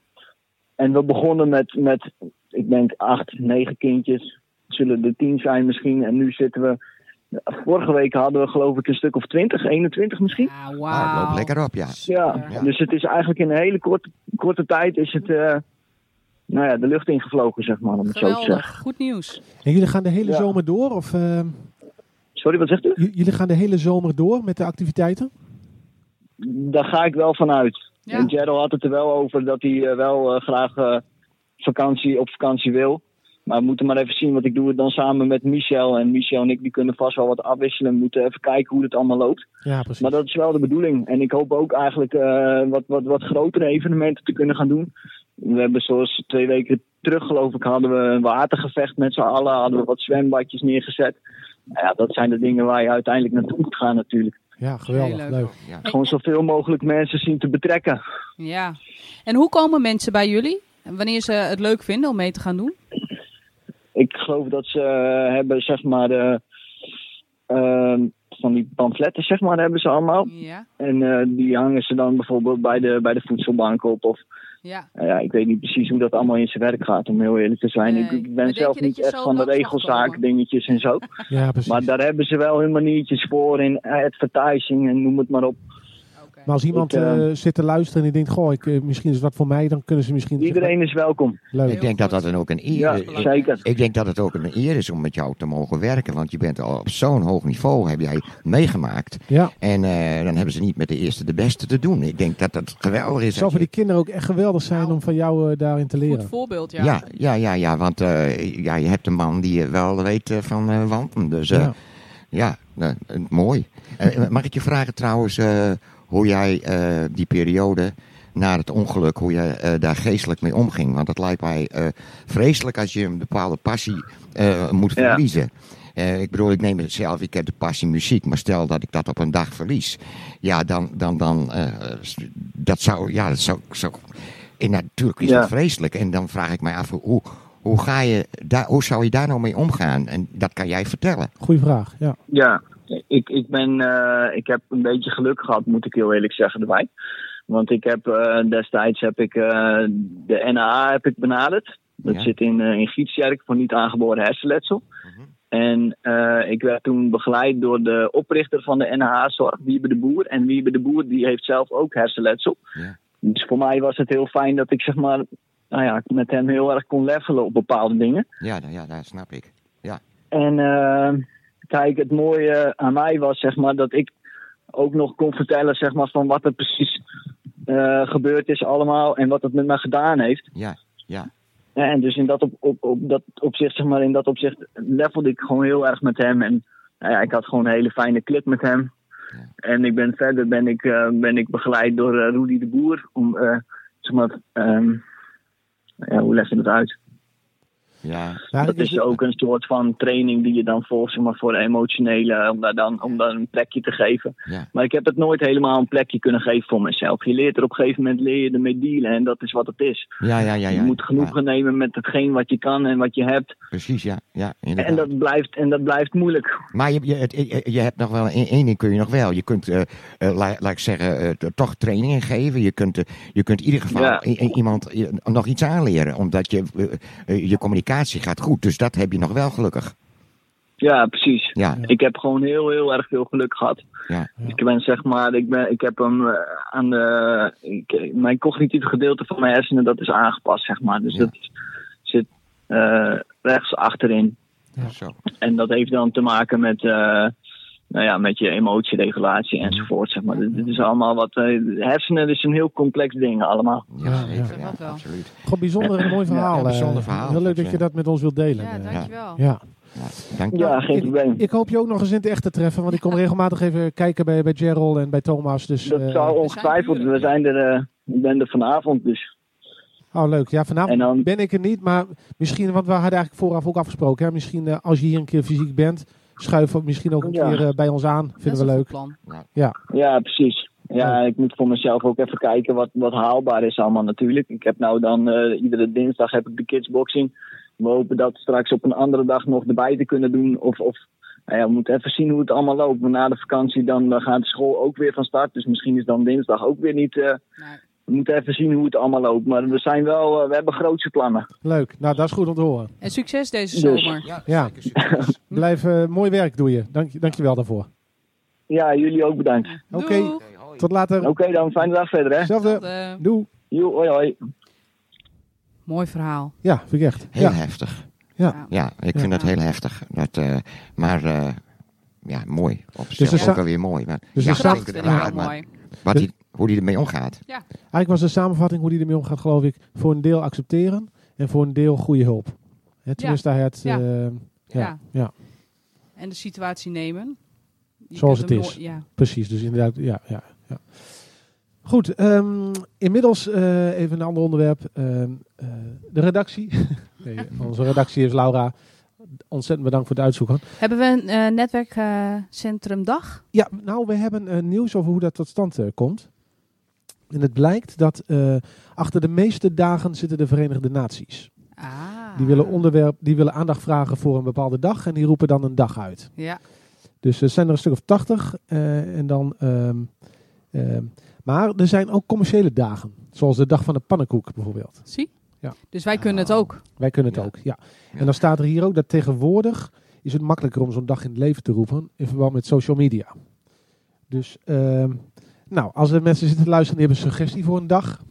En we begonnen met, met, ik denk acht, negen kindjes. Zullen er tien zijn misschien. En nu zitten we, vorige week hadden we geloof ik een stuk of twintig, 21 misschien. Ah, Nou, het wauw. loopt lekker op, ja. Ja, Ja. dus het is eigenlijk in een hele korte, korte tijd is het, eh, nou ja, de lucht ingevlogen zeg maar, om het zo te zeggen. Geweldig. Goed nieuws. En jullie gaan de hele Ja. zomer door? Of eh, Sorry, wat zegt u? j- jullie gaan de hele zomer door met de activiteiten? Daar ga ik wel van uit. Ja. En Gerald had het er wel over dat hij eh, wel eh, graag vakantie op vakantie wil. Maar we moeten maar even zien, want ik doe het dan samen met Michel. En Michel en ik die kunnen vast wel wat afwisselen. We moeten even kijken hoe het allemaal loopt. Ja, precies. Maar dat is wel de bedoeling. En ik hoop ook eigenlijk eh, wat, wat, wat grotere evenementen te kunnen gaan doen. We hebben zoals twee weken terug geloof ik hadden we een watergevecht met z'n allen. Hadden we wat zwembadjes neergezet. Nou ja, dat zijn de dingen waar je uiteindelijk naartoe moet gaan natuurlijk. Ja, geweldig. Leuk. leuk. ja. Gewoon zoveel mogelijk mensen zien te betrekken. Ja. En hoe komen mensen bij jullie? En Wanneer ze het leuk vinden om mee te gaan doen? Ik geloof dat ze eh, hebben zeg maar eh, ehm, van die pamfletten zeg maar hebben ze allemaal. Ja. En eh, die hangen ze dan bijvoorbeeld bij de, bij de voedselbank op. Of Ja. Nou ja, ik weet niet precies hoe dat allall in zijn werk gaat, om heel eerlijk te zijn. Nee. Ik, ben zelf niet echt van de regelzaak dingetjes en zo. Ja, precies. Maar daar hebben ze wel hun maniertjes voor in advertising en noem het maar op. Maar als iemand Ik, eh, eh, zit te luisteren en die denkt, goh, ik, eh, misschien is het wat voor mij, dan kunnen ze misschien... Iedereen is welkom. Leuk. Ik denk dat dat dan ook een eer Ja, is. zeker. Ik denk dat het ook een eer is om met jou te mogen werken. Want je bent al op zo'n hoog niveau, heb jij meegemaakt. Ja. En eh, dan hebben ze niet met de eerste de beste te doen. Ik denk dat dat geweldig is. Het voor je- die kinderen ook echt geweldig zijn Nou, om van jou daarin te Goed leren. voorbeeld, ja. ja. ja, ja, ja, want eh, ja, je hebt een man die je wel weet van eh wandelen. Dus eh, Ja. ja, mooi. Mag ik je vragen trouwens eh, hoe jij eh, die periode na het ongeluk, hoe jij eh, daar geestelijk mee omging? Want het lijkt mij eh, vreselijk als je een bepaalde passie eh, moet Ja. verliezen. Eh, ik bedoel, ik neem het zelf, ik heb de passie muziek, maar stel dat ik dat op een dag verlies. Ja, dan, dan, dan, eh, dat zou, ja, dat zou, zou en natuurlijk is Ja. dat vreselijk. En dan vraag ik mij af, hoe, hoe, ga je daar, hoe zou je daar nou mee omgaan? En dat kan jij vertellen. Goeie vraag, ja. Ja, ik, ik, ben, eh, ik heb een beetje geluk gehad, moet ik heel eerlijk zeggen, erbij. Want ik heb eh, destijds heb ik, eh, de NAA heb ik benaderd. Dat Ja. zit in, in Gietsjerk voor niet aangeboren hersenletsel. Mhm. En ik werd toen begeleid door de oprichter van de NAA-zorg, Wiebe de Boer. En Wiebe de Boer die heeft zelf ook hersenletsel. Ja. Dus voor mij was het heel fijn dat ik zeg maar, nou ja, met hem heel erg kon levelen op bepaalde dingen. Ja, nou ja, dat snap ik. En eh, kijk, het mooie aan mij was zeg maar dat ik ook nog kon vertellen zeg maar van wat er precies eh, gebeurd is allemaal en wat het met mij gedaan heeft. Ja, ja. En dus in dat, op, op, op dat opzicht, zeg maar, in dat opzicht levelde ik gewoon heel erg met hem. En nou ja, ik had gewoon een hele fijne klik met hem. Ja. En ik ben verder ben ik, eh, ben ik begeleid door eh Rudy de Boer. Om, zeg maar, ehm, ja, hoe leg je dat uit? Ja, Ja, dat is ook een soort van training die je dan volgt, zeg maar, voor de emotionele, om daar dan om daar een plekje te geven. ja, Maar ik heb het nooit helemaal een plekje kunnen geven voor mezelf. Je leert er op een gegeven moment leer je ermee dealen en dat is wat het is. ja, ja, ja. ja. je moet genoegen nemen met hetgeen wat je kan en wat je hebt. Precies, ja, ja, inderdaad. En dat blijft, en dat blijft moeilijk. Maar je, je, het- je, je hebt nog wel één één ding kun je nog wel. Je kunt, eh, eh, la- laat ik zeggen, eh, toch trainingen geven. Je kunt, je kunt in ieder geval iemand nog iets aanleren, omdat je, je communicatie gaat goed. Dus dat heb je nog wel gelukkig. Ja, precies. Ja, Ik heb gewoon heel, heel erg veel geluk gehad. ja, Ik ben zeg maar, ik, ben, ik heb hem eh, aan de. Ik, mijn cognitieve gedeelte van mijn hersenen, dat is aangepast, zeg maar. Dus Ja. dat zit eh, rechts achterin. Ja. zo. En dat heeft dan te maken met, eh, nou ja, met je emotieregulatie enzovoort. Zeg maar. Dit, dit is allemaal wat. eh, hersenen is een heel complex ding allemaal. Ja, Ja, zeker, absoluut. Gewoon bijzonder en mooi verhaal. Ja, bijzonder eh. verhaal. Heel leuk dat je dat met ons wilt delen. Ja, eh. dankjewel. Ja. Ja, dank je. Ja, geen ik, probleem. Ik hoop je ook nog eens in het echt te treffen, want ik kom regelmatig even kijken bij, bij Gerald en bij Thomas. Dus, Dat eh, zal ongetwijfeld. We zijn er. eh, ik ben er vanavond, dus. Oh, leuk. Ja, vanavond En dan- ben ik er niet, maar misschien, want we hadden eigenlijk vooraf ook afgesproken. Hè? Misschien eh, als je hier een keer fysiek bent, schuif misschien ook een Ja. keer eh, bij ons aan. Dat is Vinden we leuk. plan. Ja, precies. Ja, ik moet voor mezelf ook even kijken wat, wat haalbaar is allemaal natuurlijk. Ik heb nou dan eh, iedere dinsdag heb ik de kidsboxing. We hopen dat straks op een andere dag nog erbij te kunnen doen. Of, of nou ja, we moeten even zien hoe het allemaal loopt. Maar na de vakantie dan gaat de school ook weer van start. Dus misschien is dan dinsdag ook weer niet. eh, Nee. We moeten even zien hoe het allemaal loopt. Maar we zijn wel, eh, we hebben grootse plannen. Leuk. Nou, dat is goed om te horen. En succes deze Dus. zomer. Ja, succes. Blijf eh, mooi werk doe je. Dank, dank je wel daarvoor. Ja, jullie ook bedankt. Oké. Tot later. Oké dan, fijne dag verder hè. Hetzelfde. Doe. Joe, hoi hoi. mooi verhaal. Ja, vind ik echt. Heel Ja. heftig. Ja. Ja, ik vind Ja. dat heel heftig. Dat, eh, maar eh, ja, mooi. Op Dus zich er sta- ook alweer mooi. Maar, Dus ja, er staat- mooi. wat die, hoe die ermee omgaat. Eigenlijk was de samenvatting hoe die ermee omgaat, geloof ik, voor een deel accepteren en voor een deel goede hulp. Hè, tenminste, hij het. Ja. eh, ja. Ja. Ja. En de situatie nemen. Je Zoals het is. Ja. Precies, dus inderdaad, ja. ja, ja. Goed, ehm, inmiddels eh, even een ander onderwerp. Ehm, eh, de redactie. nee, onze redactie is Laura. Ontzettend bedankt voor het uitzoeken. Hebben we een eh, netwerkcentrumdag? Ja, nou, we hebben nieuws over hoe dat tot stand komt. En het blijkt dat eh, achter de meeste dagen zitten de Verenigde Naties. Ah. Die willen, onderwerp, die willen aandacht vragen voor een bepaalde dag en die roepen dan een dag uit. Ja. Dus er zijn er een stuk of tachtig. eh, en dan, ehm, ehm, maar er zijn ook commerciële dagen. Zoals de dag van de pannenkoek bijvoorbeeld. Zie? Ja. Dus wij kunnen het Ah. ook. Wij kunnen het Ja. ook, ja. Ja. En dan staat er hier ook dat tegenwoordig is het makkelijker om zo'n dag in het leven te roepen in verband met social media. Dus ehm, Nou, als er mensen zitten te luisteren die hebben een suggestie voor een dag.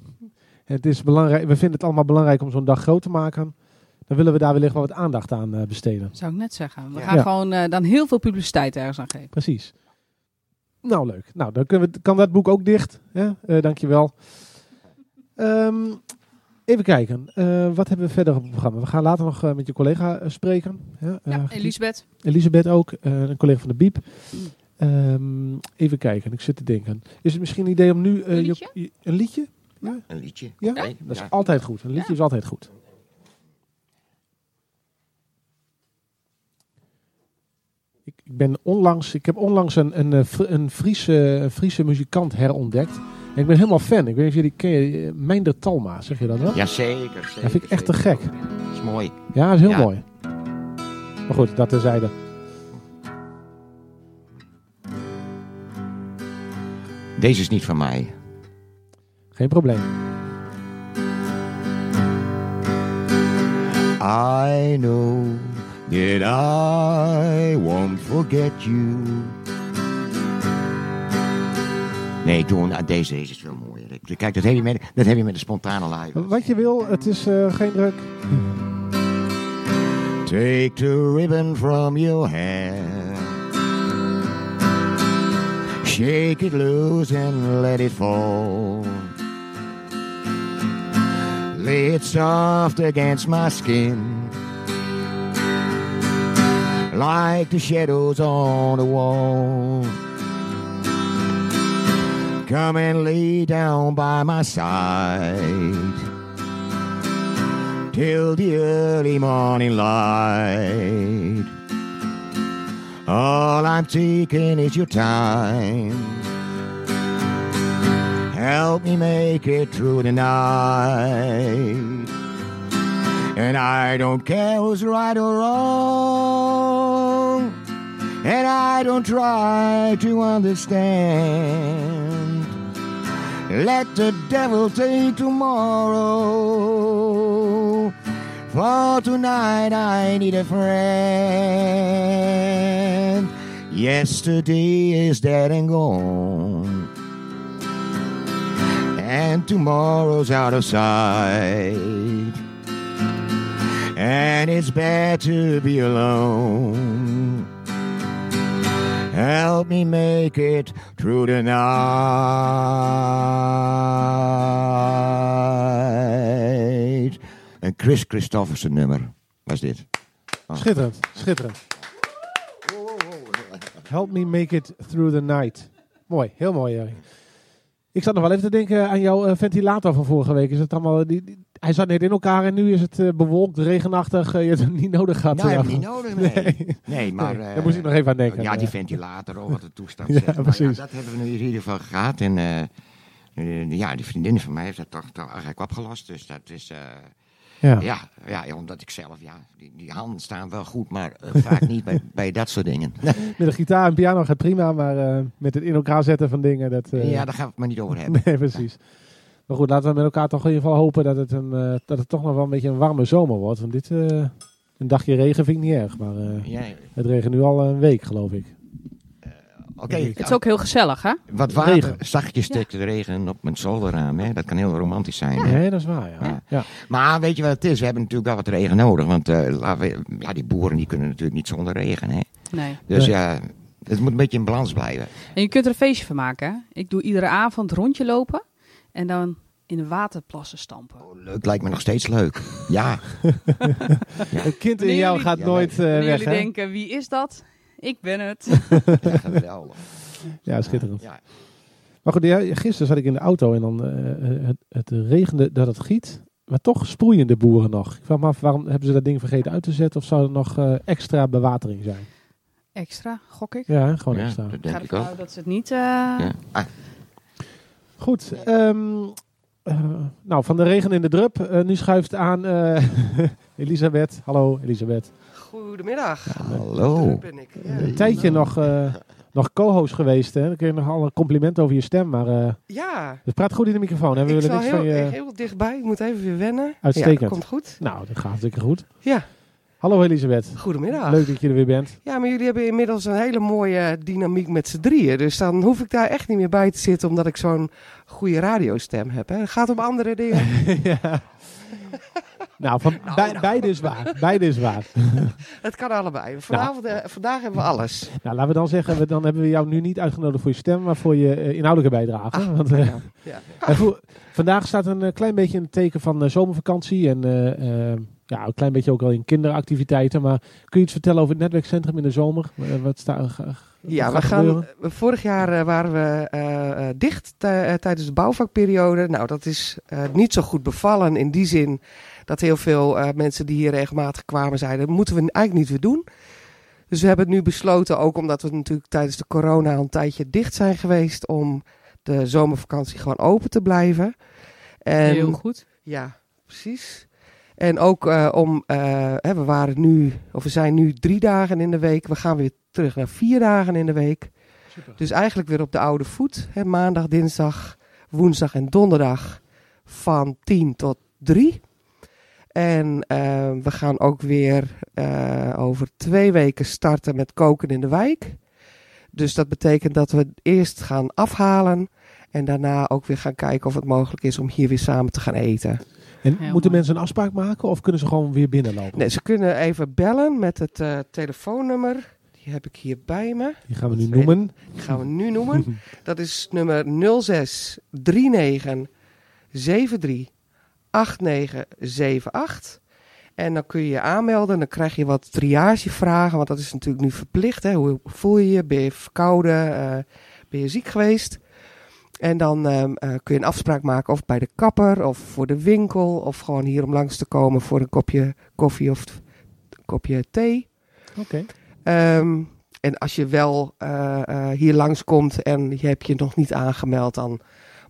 Het is belangrijk, we vinden het allemaal belangrijk om zo'n dag groot te maken. Dan willen we daar wellicht wel wat aandacht aan eh, besteden. Zou ik net zeggen. We Ja. gaan Ja. gewoon eh, dan heel veel publiciteit ergens aan geven. Precies. Nou, leuk. Nou, dan kunnen we, kan dat boek ook dicht. Hè? Eh, dankjewel. Ehm even kijken. Wat hebben we verder op het programma? We gaan later nog met je collega spreken. Ja, Ja, Elisabeth. Elisabeth ook. een collega van de Biep. Ehm, even kijken. Ik zit te denken. Is het misschien een idee om nu... eh, Een je- liedje? je- een liedje? Een liedje. Ja? Dat is ja. altijd goed. Een liedje is altijd goed. Ik, ik ben onlangs, ik heb onlangs een, een, eh, een, Friese, een Friese muzikant herontdekt. En ik ben helemaal fan. Ik weet niet of jullie kennen. eh, Meinder Talma, zeg je dat wel? Ja, zeker. Dat vind ik echt te gek. Dat is mooi. Ja, dat is heel Ja. mooi. Maar goed, dat terzijde. Deze is niet van mij. Geen probleem. I know that I won't forget you. Nee, doe een- deze, deze is veel mooier. Kijk, dat heb je met, dat heb je met de spontane live. Wat je wil, het is eh, geen druk. Take the ribbon from your hair. Shake it loose and let it fall. Lay it soft against my skin. Like the shadows on the wall. Come and lay down by my side till the early morning light. All I'm taking is your time. Help me make it through the night. And I don't care who's right or wrong. And I don't try to understand. Let the devil take tomorrow. For tonight I need a friend. Yesterday is dead and gone. And tomorrow's out of sight. And it's bad to be alone. Help me make it through the night. Een Chris Christofferson nummer was dit. Schitterend, schitterend. Help me make it through the night. Mooi, heel mooi. Jerry. Ik zat nog wel even te denken aan jouw eh, ventilator van vorige week. Is het allemaal, die, die- hij zat net in elkaar en nu is het eh, bewolkt, regenachtig. eh, je hebt het niet nodig gehad. Nou, eh, je niet nodig, nee. Nee. Nee, maar... Nee, eh, daar moest ik nog even aan denken. Ja, die ventilator, oh, wat een toestand. Ja. Nou precies. dat hebben we nu in ieder geval gehad. En eh, eh, ja, die vriendin van mij heeft dat toch, toch eigenlijk opgelost. Dus dat is... Ja. ja, ja, omdat ik zelf... Ja, die, die handen staan wel goed, maar eh, vaak niet bij, bij dat soort dingen. Met de gitaar en piano gaat prima, maar eh, met het in elkaar zetten van dingen, dat... eh, ja, daar gaan we het maar niet over hebben. Nee, precies. Maar goed, laten we met elkaar toch in ieder geval hopen dat het, een, dat het toch nog wel een beetje een warme zomer wordt. Want dit, een dagje regen vind ik niet erg, maar Ja, het regent nu al een week, geloof ik. Oké, Het is ook heel gezellig, hè? wat water, Regen. zachtjes steekt de regen op mijn zolderraam. Hè? Dat kan heel romantisch zijn. hè. Nee, dat is waar, ja. Ja. ja. Maar weet je wat het is? We hebben natuurlijk wel wat regen nodig. Want eh, we, ja, die boeren die kunnen natuurlijk niet zonder regen. Hè? Nee. Dus Nee. ja, het moet een beetje in balans blijven. En je kunt er een feestje van maken, hè? Ik doe iedere avond rondje lopen en dan in de waterplassen stampen. Oh, leuk, lijkt me nog steeds leuk. Ja, Het kind in jou jullie- gaat Ja, nooit eh, Wanneer weg, jullie hè? denken, wie is dat? Ik ben het. ja geweldig. Ja, schitterend. Ja. Maar goed, ja, gisteren zat ik in de auto en dan eh, eh, het, het regende dat het giet. Maar toch sproeien de boeren nog. Ik vraag me af, waarom hebben ze dat ding vergeten uit te zetten? Of zou er nog eh, extra bewatering zijn? Extra, gok ik. Ja, gewoon Ja, extra. dat Ik denk ga ik ook. uit dat ze het niet... eh, Ja. Ah, Goed, ehm, eh, nou van de regen in de drup. eh, nu schuift aan eh, Elisabeth. Hallo Elisabeth. Goedemiddag. hallo. Druk ben ik. Ja. Een tijdje nog, eh, nog co-host geweest. Hè? Dan kun je nog al een compliment over je stem. Maar eh Ja, het praat goed in de microfoon. Hè? We ik willen niks heel, van je... heel dichtbij. Ik moet even weer wennen. Uitstekend. Ja, dat komt goed. Nou, dat gaat hartstikke goed. Ja. Hallo Elisabeth. Goedemiddag. Leuk dat je er weer bent. Ja, maar jullie hebben inmiddels een hele mooie dynamiek met z'n drieën. Dus dan hoef ik daar echt niet meer bij te zitten, omdat ik zo'n goede radiostem heb. Hè. Het gaat om andere dingen. ja. Nou, van, bij, nou. beide is waar. Beide is waar. Het kan allebei. Vanavond, eh, vandaag hebben we alles. Nou, laten we dan zeggen, we, dan hebben we jou nu niet uitgenodigd voor je stem, maar voor je eh, inhoudelijke bijdrage. Want, eh, Ja. Ja. en voor- vandaag staat een klein beetje in het teken van zomervakantie en ja, een klein beetje ook al in kinderactiviteiten. Maar kun je iets vertellen over het netwerkcentrum in de zomer? Wat staat Ja, we gaan, vorig jaar waren we dicht tij- tijdens de bouwvakperiode. Nou, dat is niet zo goed bevallen in die zin dat heel veel eh, mensen die hier regelmatig kwamen zeiden, dat moeten we eigenlijk niet weer doen. Dus we hebben nu besloten, ook omdat we natuurlijk tijdens de corona een tijdje dicht zijn geweest, om de zomervakantie gewoon open te blijven. En Heel goed. ja, precies. En ook eh, om, eh, hè, we waren nu, of we zijn nu drie dagen in de week. We gaan weer terug naar vier dagen in de week. Dus eigenlijk weer op de oude voet. Hè, maandag, dinsdag, woensdag en donderdag van 10 tot 3. En eh, we gaan ook weer eh, over twee weken starten met koken in de wijk. Dus dat betekent dat we eerst gaan afhalen. En daarna ook weer gaan kijken of het mogelijk is om hier weer samen te gaan eten. En Heel moeten mooi. mensen een afspraak maken of kunnen ze gewoon weer binnenlopen? Nee, ze kunnen even bellen met het eh, telefoonnummer. Die heb ik hier bij me. Die gaan we nu noemen. Die gaan we nu noemen. Dat is nummer 06 39 73 8978. En dan kun je je aanmelden. Dan krijg je wat triagevragen. Want dat is natuurlijk nu verplicht. Hè? Hoe voel je je? Ben je verkouden? Eh, ben je ziek geweest? En dan ehm, eh, kun je een afspraak maken of bij de kapper of voor de winkel. Of gewoon hier om langs te komen voor een kopje koffie of een kopje thee. Oké. Ehm, en als je wel eh, hier langskomt en je hebt je nog niet aangemeld, dan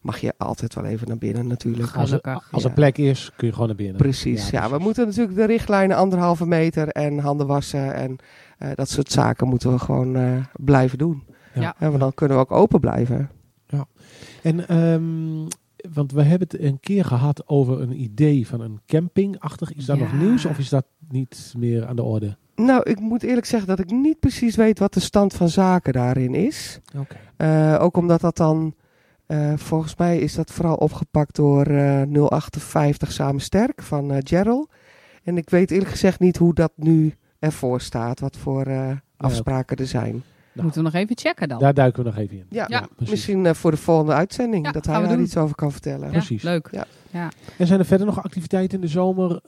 mag je altijd wel even naar binnen natuurlijk. Als, er, als er Ja. plek is, kun je gewoon naar binnen. Precies, ja, we moeten natuurlijk de richtlijnen anderhalve meter en handen wassen en eh, dat soort zaken moeten we gewoon eh, blijven doen. Ja. Ja, want dan kunnen we ook open blijven. En, ehm, want we hebben het een keer gehad over een idee van een campingachtig. Is dat Ja. nog nieuws of is dat niet meer aan de orde? Nou, ik moet eerlijk zeggen dat ik niet precies weet wat de stand van zaken daarin is. Oké. Eh, ook omdat dat dan, eh, volgens mij is dat vooral opgepakt door eh 058 Samen Sterk van eh Gerald. En ik weet eerlijk gezegd niet hoe dat nu ervoor staat, wat voor eh, afspraken er zijn. Moeten we nog even checken dan. Daar duiken we nog even in. Ja, Ja, misschien eh, voor de volgende uitzending, Ja, dat gaan hij we daar doen. iets over kan vertellen. Ja, precies. Leuk. En zijn er verder nog activiteiten in de zomer?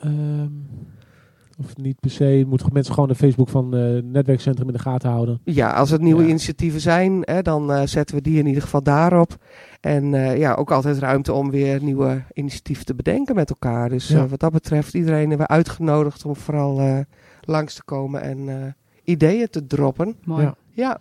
Of niet per se? Moeten mensen gewoon de Facebook van eh, het netwerkcentrum in de gaten houden? Ja, als er nieuwe Ja. initiatieven zijn, hè, dan eh, zetten we die in ieder geval daarop. En eh, ja, ook altijd ruimte om weer nieuwe initiatieven te bedenken met elkaar. Dus Ja. eh, wat dat betreft, iedereen hebben we uitgenodigd om vooral eh, langs te komen en eh, ideeën te droppen. Mooi. Ja. Ja,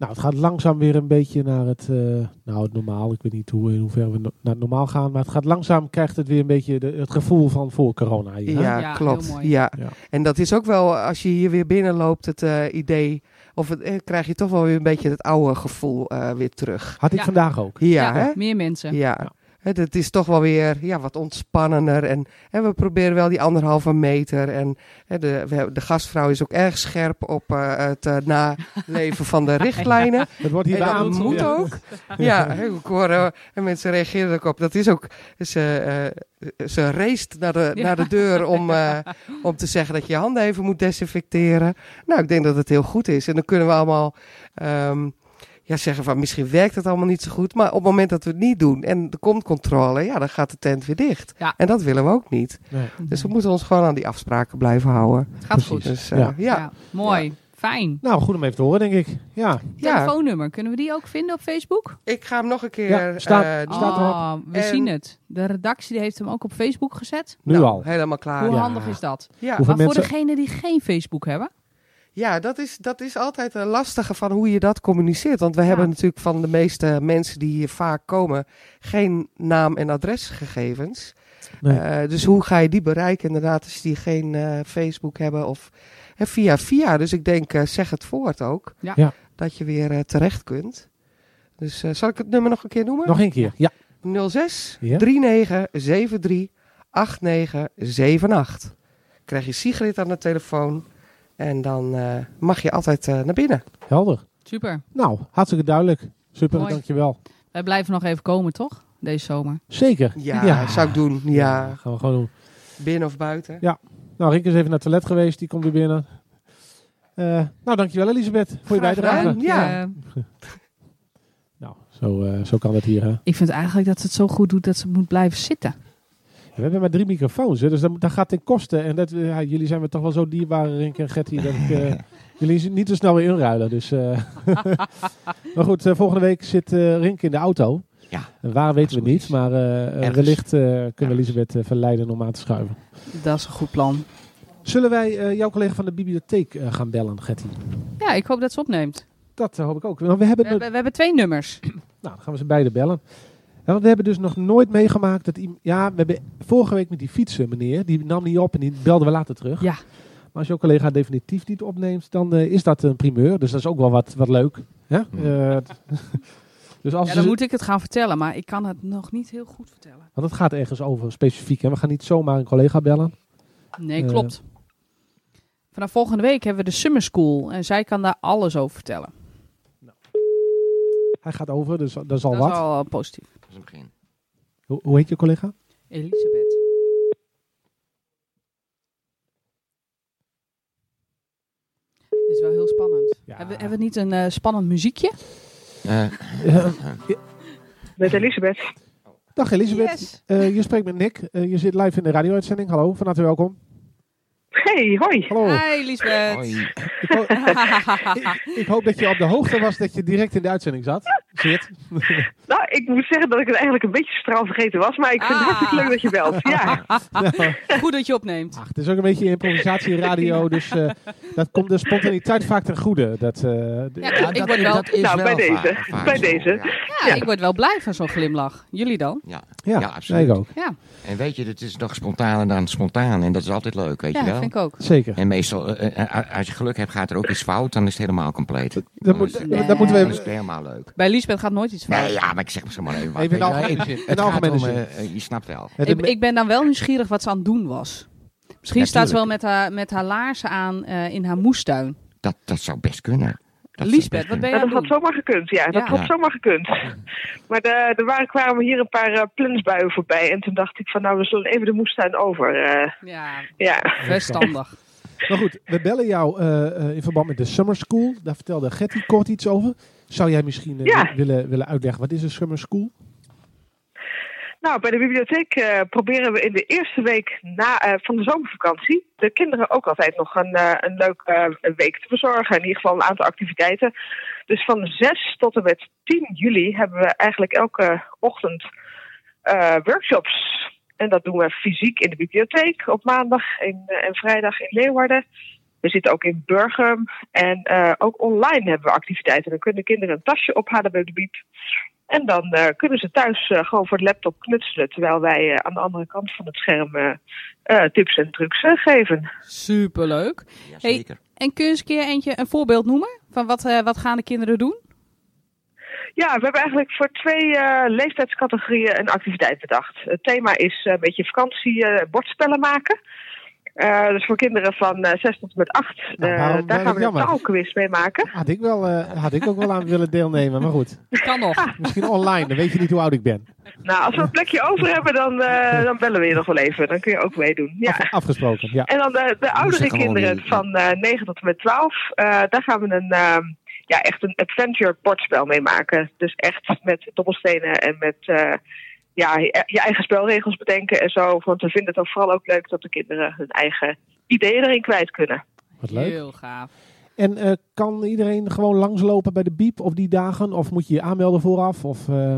Nou, het gaat langzaam weer een beetje naar het, eh, nou, het normaal. Ik weet niet hoe, in hoeverre we no- naar het normaal gaan. Maar het gaat langzaam, krijgt het weer een beetje de, het gevoel van voor corona. Ja, Ja, klopt. Ja. Ja. En dat is ook wel, als je hier weer binnenloopt, het eh, idee, of het, eh, krijg je toch wel weer een beetje het oude gevoel eh, weer terug. Had ik Ja. vandaag ook. Ja, hè? meer mensen. Ja. Het, is toch wel weer ja, wat ontspannender. En, en we proberen wel die anderhalve meter. En hè, de, de gastvrouw is ook erg scherp op eh, het eh, naleven van de richtlijnen. Het wordt hier En dat moet Ja. ook. Ja, ik hoor, eh, en mensen reageren er ook op. Dat is ook, ze, ze race naar de, Ja. naar de deur om, om te zeggen dat je je handen even moet desinfecteren. Nou, ik denk dat het heel goed is. En dan kunnen we allemaal ehm, ja, zeggen van misschien werkt het allemaal niet zo goed. Maar op het moment dat we het niet doen en er komt controle, ja, dan gaat de tent weer dicht. Ja. En dat willen we ook niet. Nee. Dus we moeten ons gewoon aan die afspraken blijven houden. Het gaat goed. Dus eh, Ja. ja. Ja. Mooi. Fijn. Nou, goed om even te horen, denk ik. Ja, Ja. Telefoonnummer, kunnen we die ook vinden op Facebook? ik ga hem nog een keer... Ja, staat- eh, staat. Oh, we En- zien het. De redactie die heeft hem ook op Facebook gezet. nu nou, al. Helemaal klaar. Hoe Ja. handig is dat? Ja. Maar mensen... voor degenen die geen Facebook hebben. Ja, dat is, dat is altijd een lastige van hoe je dat communiceert. Want we Ja. hebben natuurlijk van de meeste mensen die hier vaak komen geen naam- en adresgegevens. Nee. Eh, dus hoe ga je die bereiken inderdaad als die geen eh, Facebook hebben of hè, via via. Dus ik denk, eh, zeg het voort ook. Ja. Ja. Dat je weer terecht kunt. Dus eh, zal ik het nummer nog een keer noemen? Nog één keer. Ja. 06 Ja. 39 73 89 78. Ik krijg je Sigrid aan de telefoon. En dan eh, mag je altijd eh, naar binnen. Helder. Super. Nou, hartstikke duidelijk. Super, Mooi. dankjewel. Wij blijven nog even komen, toch? Deze zomer. Zeker. Ja, zou ik doen. Ja, gaan we gewoon doen. binnen of buiten. Ja. Nou, Rink is even naar het toilet geweest. Die komt weer binnen. Eh, nou, dankjewel Elisabeth voor je bijdrage. gedaan. Ja. Nou, zo, eh, zo kan het hier. Hè. ik vind eigenlijk dat ze het zo goed doet dat ze moet blijven zitten. We hebben maar drie microfoons, hè, dus dat, dat gaat ten koste. En dat, eh, ja, jullie zijn me toch wel zo dierbaar, Rink en Getty, dat ik eh, jullie niet zo snel weer inruilen. Dus, eh. maar goed, eh, volgende week zit eh, Rink in de auto. Ja. En waar weten we niet, is. maar wellicht eh, kunnen we Elisabeth eh, verleiden om aan te schuiven. Dat is een goed plan. Zullen wij eh, jouw collega van de bibliotheek eh, gaan bellen, Getty? Ja, ik hoop dat ze opneemt. Dat hoop ik ook. Want we hebben We, hebben- we hebben twee nummers. Nou, dan gaan we ze beide bellen. Want we hebben dus nog nooit meegemaakt dat iemand... Ja, we hebben vorige week met die fietsen, meneer. Die nam niet op en die belden we later terug. Ja. Maar als jouw collega definitief niet opneemt, dan eh, is dat een primeur. Dus dat is ook wel wat, wat leuk. Ja? Eh, dus als Ja, dan moet ik het gaan vertellen, maar ik kan het nog niet heel goed vertellen. Want het gaat ergens over specifiek. Hè? We gaan niet zomaar een collega bellen. Nee, Eh. klopt. Vanaf volgende week hebben we de Summer School en zij kan daar alles over vertellen. Hij gaat over, dus dat is al dat wat. is al positief. Dat is een begin. Hoe, hoe heet je collega? Elisabeth. Dit is wel heel spannend. Ja. Hebben, hebben we niet een eh, spannend muziekje? Eh, Ja. Met Elisabeth. Dag Elisabeth. Yes. Eh, je spreekt met Nick. Eh, je zit live in de radio-uitzending. Hallo, van harte welkom. Hey, hoi. Hallo. Hi Elisabeth. hoi. Ik, ho- ik, ik hoop dat je op de hoogte was dat je direct in de uitzending zat. Zit. Nou, ik moet zeggen dat ik het eigenlijk een beetje straal vergeten was, maar ik vind het Ah. hartstikke leuk dat je belt. Ja. Goed dat je opneemt. Ach, het is ook een beetje improvisatieradio, dus eh, dat komt de spontaniteit vaak ten goede. Dat, eh, Ja, ik dat- word wel- dat is Nou, wel bij deze. Bij zo, deze. Ja, Ja, Ja. ik word wel blij van zo'n glimlach. Jullie dan? ja. ja, ja, absoluut. ik ook. Ja, En weet je, het is nog spontaner dan spontaan. En dat is altijd leuk, weet ja je wel. Vind ik ook. Zeker. En meestal, eh, eh, als je geluk hebt, gaat er ook iets fout. Dan is het helemaal compleet. Dat, Dan moet, is het- dat moeten we is het helemaal leuk. Bij Lisbeth gaat nooit iets fout. Nee, ja, maar ik zeg maar zo maar even wat. Even in algemene zin. Het algemene om, zin. eh, eh, je snapt wel. Ik, ik ben dan wel nieuwsgierig wat ze aan het doen was. Misschien staat ze wel met haar, met haar laarzen aan eh, in haar moestuin. Dat, dat zou best kunnen. Best wat ben Nou, je dat had doen? zomaar gekund. Ja, dat Ja. had zomaar gekund. Maar de, er waren, kwamen hier een paar plensbuien voorbij. En toen dacht ik van nou, we zullen even de moestuin over. eh, Ja, ja. verstandig. Maar goed, we bellen jou eh, eh, in verband met de Summer School. Daar vertelde Getty kort iets over. Zou jij misschien Ja. willen, willen uitleggen, wat is een Summer School? Nou, bij de bibliotheek eh, proberen we in de eerste week na, eh, van de zomervakantie de kinderen ook altijd nog een, eh, een leuke week te verzorgen. In ieder geval een aantal activiteiten. Dus van 6 tot en met 10 juli hebben we eigenlijk elke ochtend workshops. En dat doen we fysiek in de bibliotheek op maandag en, en vrijdag in Leeuwarden. We zitten ook in Burgum. En ook online hebben we activiteiten. Dan kunnen kinderen een tasje ophalen bij de bieb. En dan eh, kunnen ze thuis eh, gewoon voor de laptop knutselen. Terwijl wij eh, aan de andere kant van het scherm tips en trucs geven. Superleuk. Ja, Hey. zeker. En kun je eens een keer eentje, een voorbeeld noemen? Van wat, eh, wat gaan de kinderen doen? Ja, we hebben eigenlijk voor twee eh, leeftijdscategorieën een activiteit bedacht. Het thema is eh, een beetje vakantie eh, bordspellen maken. Eh, dus voor kinderen van eh 6 tot en met 8. Nou, waarom- daar gaan we een taalquiz mee maken. Had ik, wel, eh, had ik ook wel aan willen deelnemen, maar goed. Kan nog. Misschien online, dan weet je niet hoe oud ik ben. Nou, als we een plekje over hebben, dan, eh, dan bellen we je nog wel even. Dan kun je ook meedoen. Ja. Af- afgesproken, ja. En dan de, de oudere kinderen van eh 9 tot en met 12. eh, daar gaan we een, ehm, ja, echt een adventure bordspel mee maken. Dus echt met dobbelstenen en met eh, ja, je, eigen spelregels bedenken en zo. Want we vinden het ook vooral ook leuk dat de kinderen hun eigen ideeën erin kwijt kunnen. Wat leuk. Heel gaaf. En eh, kan iedereen gewoon langslopen bij de biep op die dagen? Of moet je je aanmelden vooraf? Of, eh,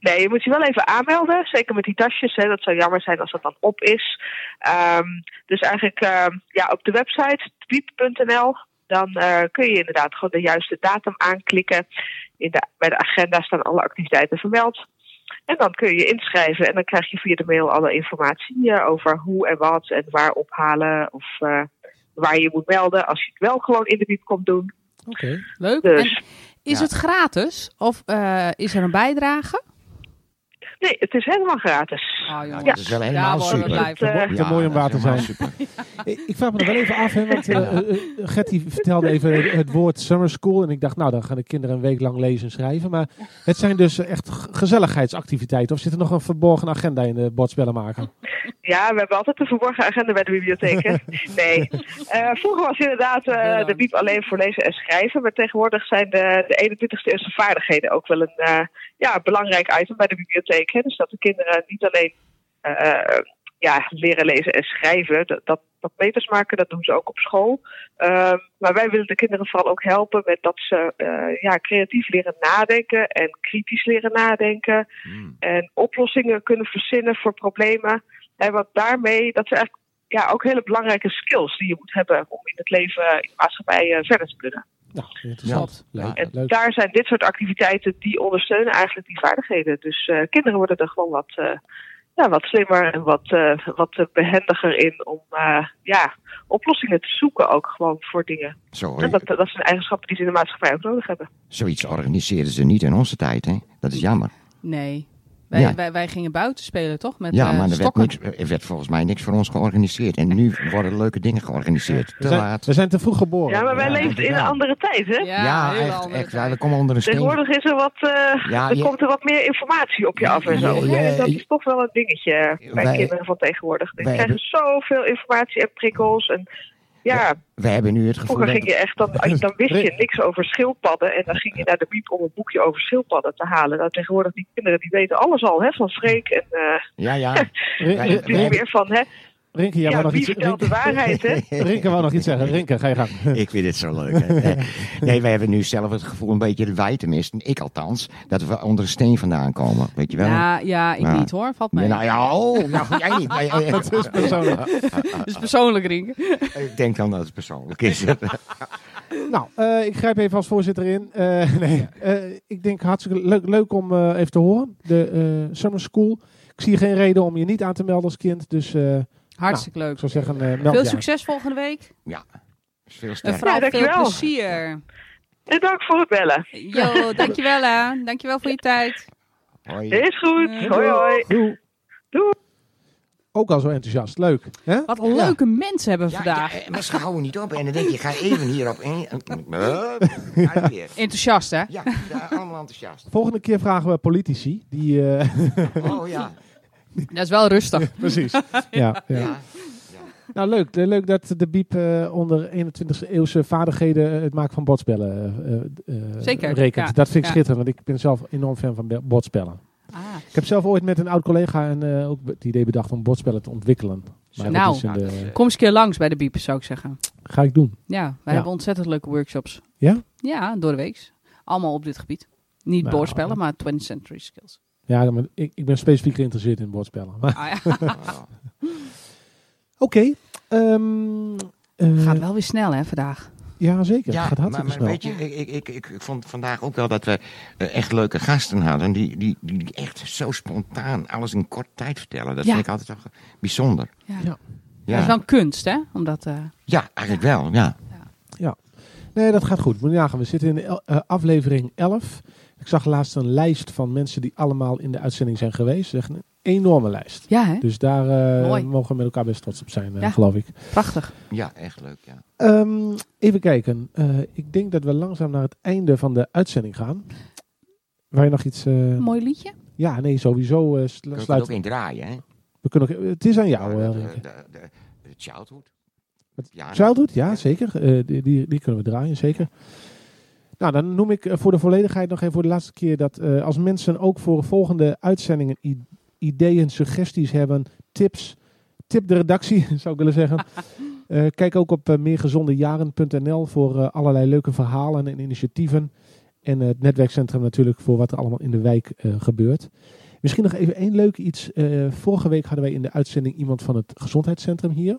Nee, je moet je wel even aanmelden. Zeker met die tasjes. Hè. Dat zou jammer zijn als dat dan op is. Ehm, dus eigenlijk ehm, ja, op de website wiep.nl. Dan eh, kun je inderdaad gewoon de juiste datum aanklikken. In de, bij de agenda staan alle activiteiten vermeld. En dan kun je je inschrijven. En dan krijg je via de mail alle informatie eh, over hoe en wat en waar ophalen. Of eh, waar je moet melden als je het wel gewoon in de wiep komt doen. Oké. Leuk. Dus En is Ja. het gratis? Of eh, is er een bijdrage? Nee, het is helemaal gratis. Oh, jongens. dat is wel helemaal super. Eh, Te mooi om waar te dat is zijn. super. Ik vraag me er wel even af, hè, want eh, Gertie vertelde even het woord summer school. En ik dacht, nou, dan gaan de kinderen een week lang lezen en schrijven. Maar het zijn dus echt gezelligheidsactiviteiten. Of zit er nog een verborgen agenda in de bordspellen maken? Ja, we hebben altijd een verborgen agenda bij de bibliotheek. hè? Nee. Eh, vroeger was inderdaad eh, de biep alleen voor lezen en schrijven. Maar tegenwoordig zijn de, de 21ste eeuwse vaardigheden ook wel een eh, ja, belangrijk item bij de bibliotheek. Hè? Dus dat de kinderen niet alleen eh, ja, leren lezen en schrijven, dat, dat, dat meters maken, dat doen ze ook op school. Ehm, maar wij willen de kinderen vooral ook helpen met dat ze eh, ja, creatief leren nadenken en kritisch leren nadenken. Hmm. En oplossingen kunnen verzinnen voor problemen. En wat daarmee, dat zijn eigenlijk ja, ook hele belangrijke skills die je moet hebben om in het leven, in de maatschappij eh, verder te kunnen. Nou, interessant. Ja. Leuk. En leuk. daar zijn dit soort activiteiten die ondersteunen eigenlijk die vaardigheden. Dus eh, kinderen worden er gewoon wat, eh, ja, wat slimmer en wat, eh, wat eh, behendiger in om eh, ja, oplossingen te zoeken ook gewoon voor dingen. Zo, En dat, dat zijn eigenschappen die ze in de maatschappij ook nodig hebben. zoiets organiseerden ze niet in onze tijd, hè? Dat is jammer. Nee. Wij, Ja. wij, wij gingen buiten spelen, toch? Met Ja, eh, maar er werd, niks, er werd volgens mij niks voor ons georganiseerd. En nu worden leuke dingen georganiseerd. We Te zijn, laat. we zijn te vroeg geboren. Ja, maar wij Ja, leefden in een andere tijd, hè? Ja, echt, echt. We komen onder een steen. Tegenwoordig is er wat, eh, Ja, er je- komt er wat meer informatie op je af en zo. Dat is toch wel een dingetje bij Wij- kinderen van tegenwoordig. Wij krijgen zoveel informatie en prikkels. En ja, We hebben nu het gevoel vroeger dat... ging je echt, dan, dan wist je niks over schildpadden. En dan ging je naar de biep om een boekje over schildpadden te halen. Nou, tegenwoordig die kinderen die weten alles al, hè, van Freek. En eh Ja, ja. Wij- weer van, hè, Rinke, jij ja, nog iets vertelt de Rinke, waarheid, hè? Rinke wou nog iets zeggen. Rinke, ga je gang. Ik vind het zo leuk. Hè. Nee, wij hebben nu zelf het gevoel, een beetje de wij tenminste, ik althans, dat we onder een steen vandaan komen. Weet je wel? Ja, ja, ik niet hoor. Valt Ja, mee. nou ja, oh, nou, jij niet. maar- Dat is persoonlijk. Dat is persoonlijk, Rink. Ik denk dan dat het persoonlijk is. Nou, eh, ik grijp even als voorzitter in. Eh, nee, eh, ik denk hartstikke leuk, leuk om eh, even te horen. De eh, Summer School. Ik zie geen reden om je niet aan te melden als kind. Dus ik Hartstikke leuk. zou zeggen, eh Veel succes volgende week. Veel En sterker. vooral Ja, veel plezier. En dank voor het bellen. Yo, dankjewel hè. Dankjewel voor je tijd. Hoi. Is goed. Eh, Hoi, hoi. Doei. Doei. Ook al zo enthousiast. Leuk. Hè? Wat een leuke mensen hebben we Ja, vandaag. ja, maar ze houden niet op. En dan denk je, ga even hierop in. Enthousiast hè. Ja, ja, allemaal enthousiast. Volgende keer vragen we politici. Die, eh, Oh ja. Dat is wel rustig. precies. ja, ja. ja. Nou, leuk. Eh, Leuk dat de Biep eh, onder 21e eeuwse vaardigheden eh, het maken van bordspellen eh, eh, Zeker, rekent. ja. Dat vind ik Ja. schitterend, want ik ben zelf enorm fan van bordspellen. Ah. Ik heb zelf ooit met een oud collega een, eh, ook het idee bedacht om bordspellen te ontwikkelen. Maar Nou. de, Kom eens een keer langs bij de Biep, zou ik zeggen. ga ik doen. Ja, wij hebben ontzettend leuke workshops. Ja? Ja, door de week. Allemaal op dit gebied. Niet Nou. bordspellen, maar 20th century skills. Ja, maar ik, ik ben specifiek geïnteresseerd in bordspellen. Maar Ah, ja. oké. ehm, eh, Gaat wel weer snel hè, vandaag. Ja, zeker. Ja, het gaat maar, hartstikke maar snel. weet je, ik, ik, ik, ik vond vandaag ook wel dat we eh, echt leuke gasten hadden. Die, die, die echt zo spontaan alles in kort tijd vertellen. Dat Ja. vind ik altijd wel bijzonder. Ja. Ja. Dat is wel een kunst hè, omdat... eh, ja eigenlijk wel. Ja. Nee, dat gaat goed. Moet je nagaan. We zitten in eh, aflevering 11. Ik zag laatst een lijst van mensen die allemaal in de uitzending zijn geweest. Echt een enorme lijst. ja hè, Dus daar eh, mogen we met elkaar best trots op zijn, eh, Ja. geloof ik. prachtig. ja, echt leuk. Ja. Ehm, even kijken. Eh, ik denk dat we langzaam naar het einde van de uitzending gaan. Waar je nog iets... eh, Mooi liedje. ja, nee, sowieso uh, er sluit. ook in draaien, hè? We kunnen ook, het is aan jou, Ja, de, de, de, de childhood. Ja, Childhood, ja, zeker. Eh, die, die, die kunnen we draaien, zeker. Nou, dan noem ik eh, voor de volledigheid nog even voor de laatste keer dat eh, als mensen ook voor volgende uitzendingen ideeën, suggesties hebben, tips, tip de redactie, zou ik willen zeggen. Eh, kijk ook op meergezondejaren.nl voor allerlei leuke verhalen en initiatieven. En het netwerkcentrum natuurlijk voor wat er allemaal in de wijk gebeurt. Misschien nog even één leuk iets. Vorige week hadden wij in de uitzending iemand van het gezondheidscentrum hier.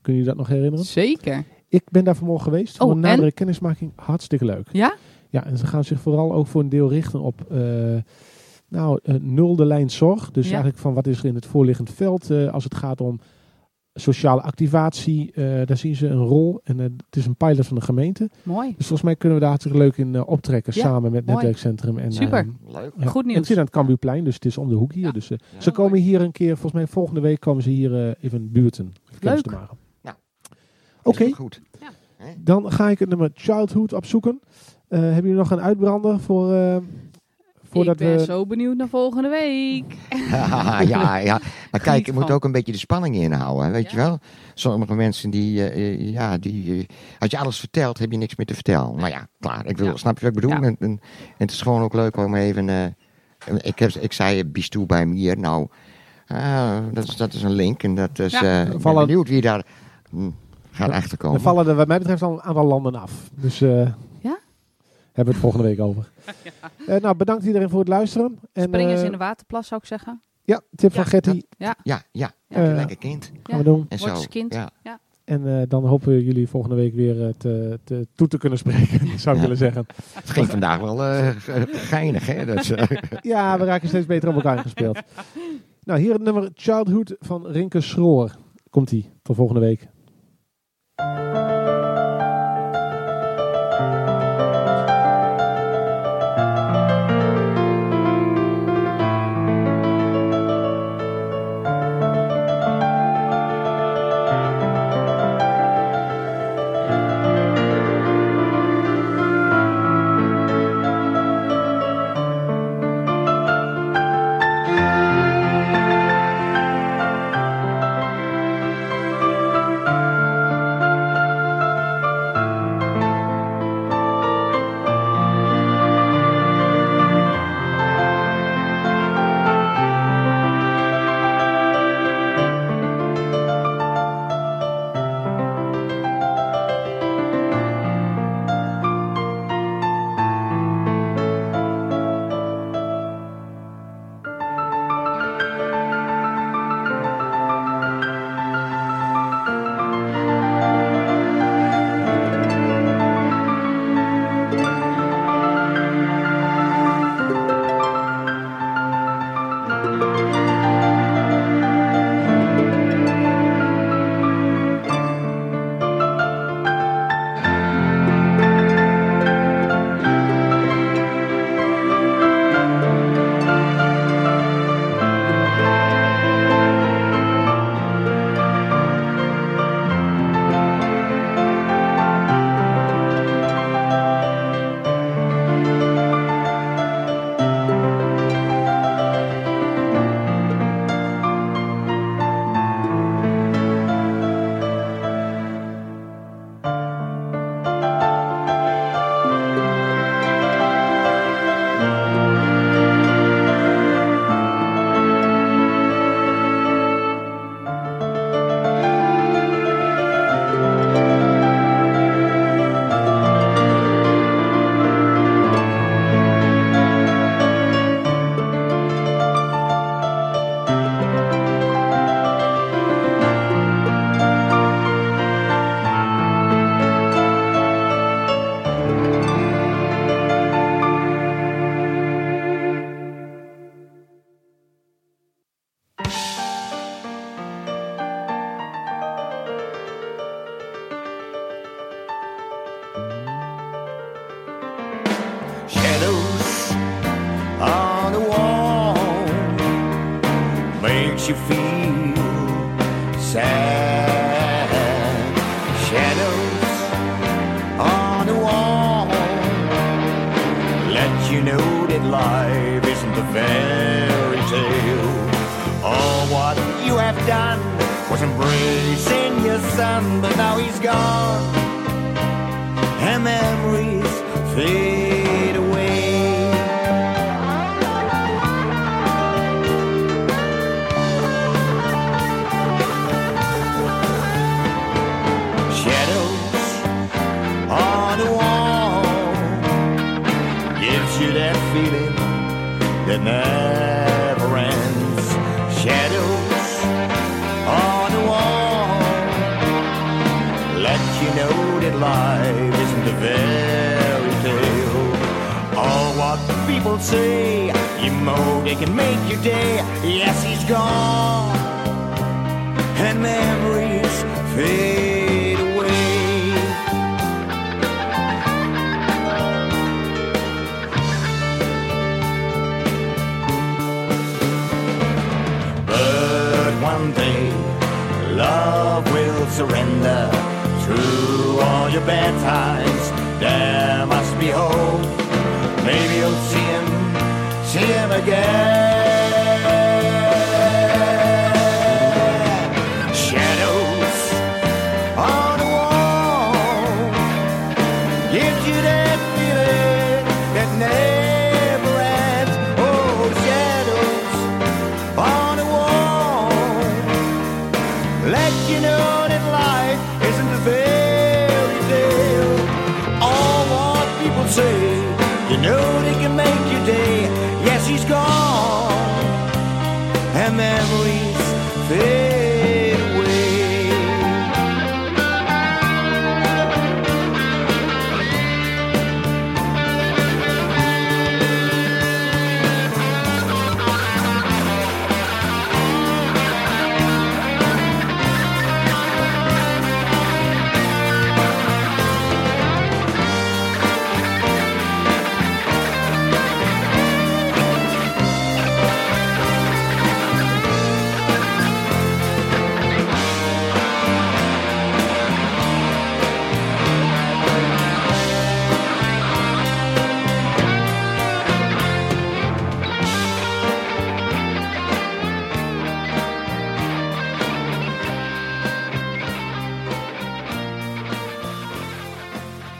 Kunnen jullie dat nog herinneren? Zeker. Ik ben daar vanmorgen geweest voor Oh, een nadere en? kennismaking. Hartstikke leuk. Ja? Ja, en ze gaan zich vooral ook voor een deel richten op eh, nou, eh, nulde lijn zorg. Dus Ja. eigenlijk van wat is er in het voorliggend veld eh, als het gaat om sociale activatie. eh, daar zien ze een rol. En het is een pilot van de gemeente. Mooi. Dus volgens mij kunnen we daar hartstikke leuk in optrekken. Ja, samen met mooi. netwerkcentrum. En, Super. eh, Leuk. ja. Goed En nieuws. het zit aan het Cambuurplein, dus het is om de hoek hier. Ja. Dus, eh, Ja. ze komen hier een keer, volgens mij volgende week komen ze hier eh, even buurten. Leuk. te maken. Nou, Oké, goed. Dan ga ik het nummer Childhood opzoeken. Eh, hebben jullie nog een uitbrander voor, eh, voordat ik ben we... zo benieuwd naar volgende week. ja, ja, ja. Maar kijk, je moet ook een beetje de spanning inhouden, hè, weet Ja. je wel? Sommige mensen die, eh, ja, die, als je alles vertelt, heb je niks meer te vertellen. Nou ja, klaar. Ik wil, Ja. snap je wat ik bedoel? Ja. En, en, en het is gewoon ook leuk om even, eh, ik, heb, ik zei, bies toe bij Mier. Nou, dat, is, dat is een link en dat is, Ja. eh, ik ben benieuwd wie daar hm, gaat Er achterkomen. vallen er wat mij betreft al een aantal landen af. Dus eh, Ja? hebben we het volgende week over. Eh, nou, bedankt iedereen voor het luisteren. En, Springen eh, ze in de waterplas, zou ik zeggen. Ja, tip van. Getty Ja, ja, Ja. Lekker kind. gaan we doen. En Wordt zo. kind. Ja. En eh, dan hopen we jullie volgende week weer te, te, toe te kunnen spreken, zou ik Ja. willen zeggen. Het ging vandaag wel eh, ge- geinig, hè? Dat, eh, Ja, we raken steeds beter op elkaar gespeeld. Nou, hier het nummer Childhood van Rinke Schroor. Komt-ie. Tot volgende week. Música she know that life isn't a fairy tale. All what the people say, you know they can make your day. Yes, he's gone, and memories fade away. But one day, love will surrender through all your bad times, there must be hope. Maybe you'll see him, see him again.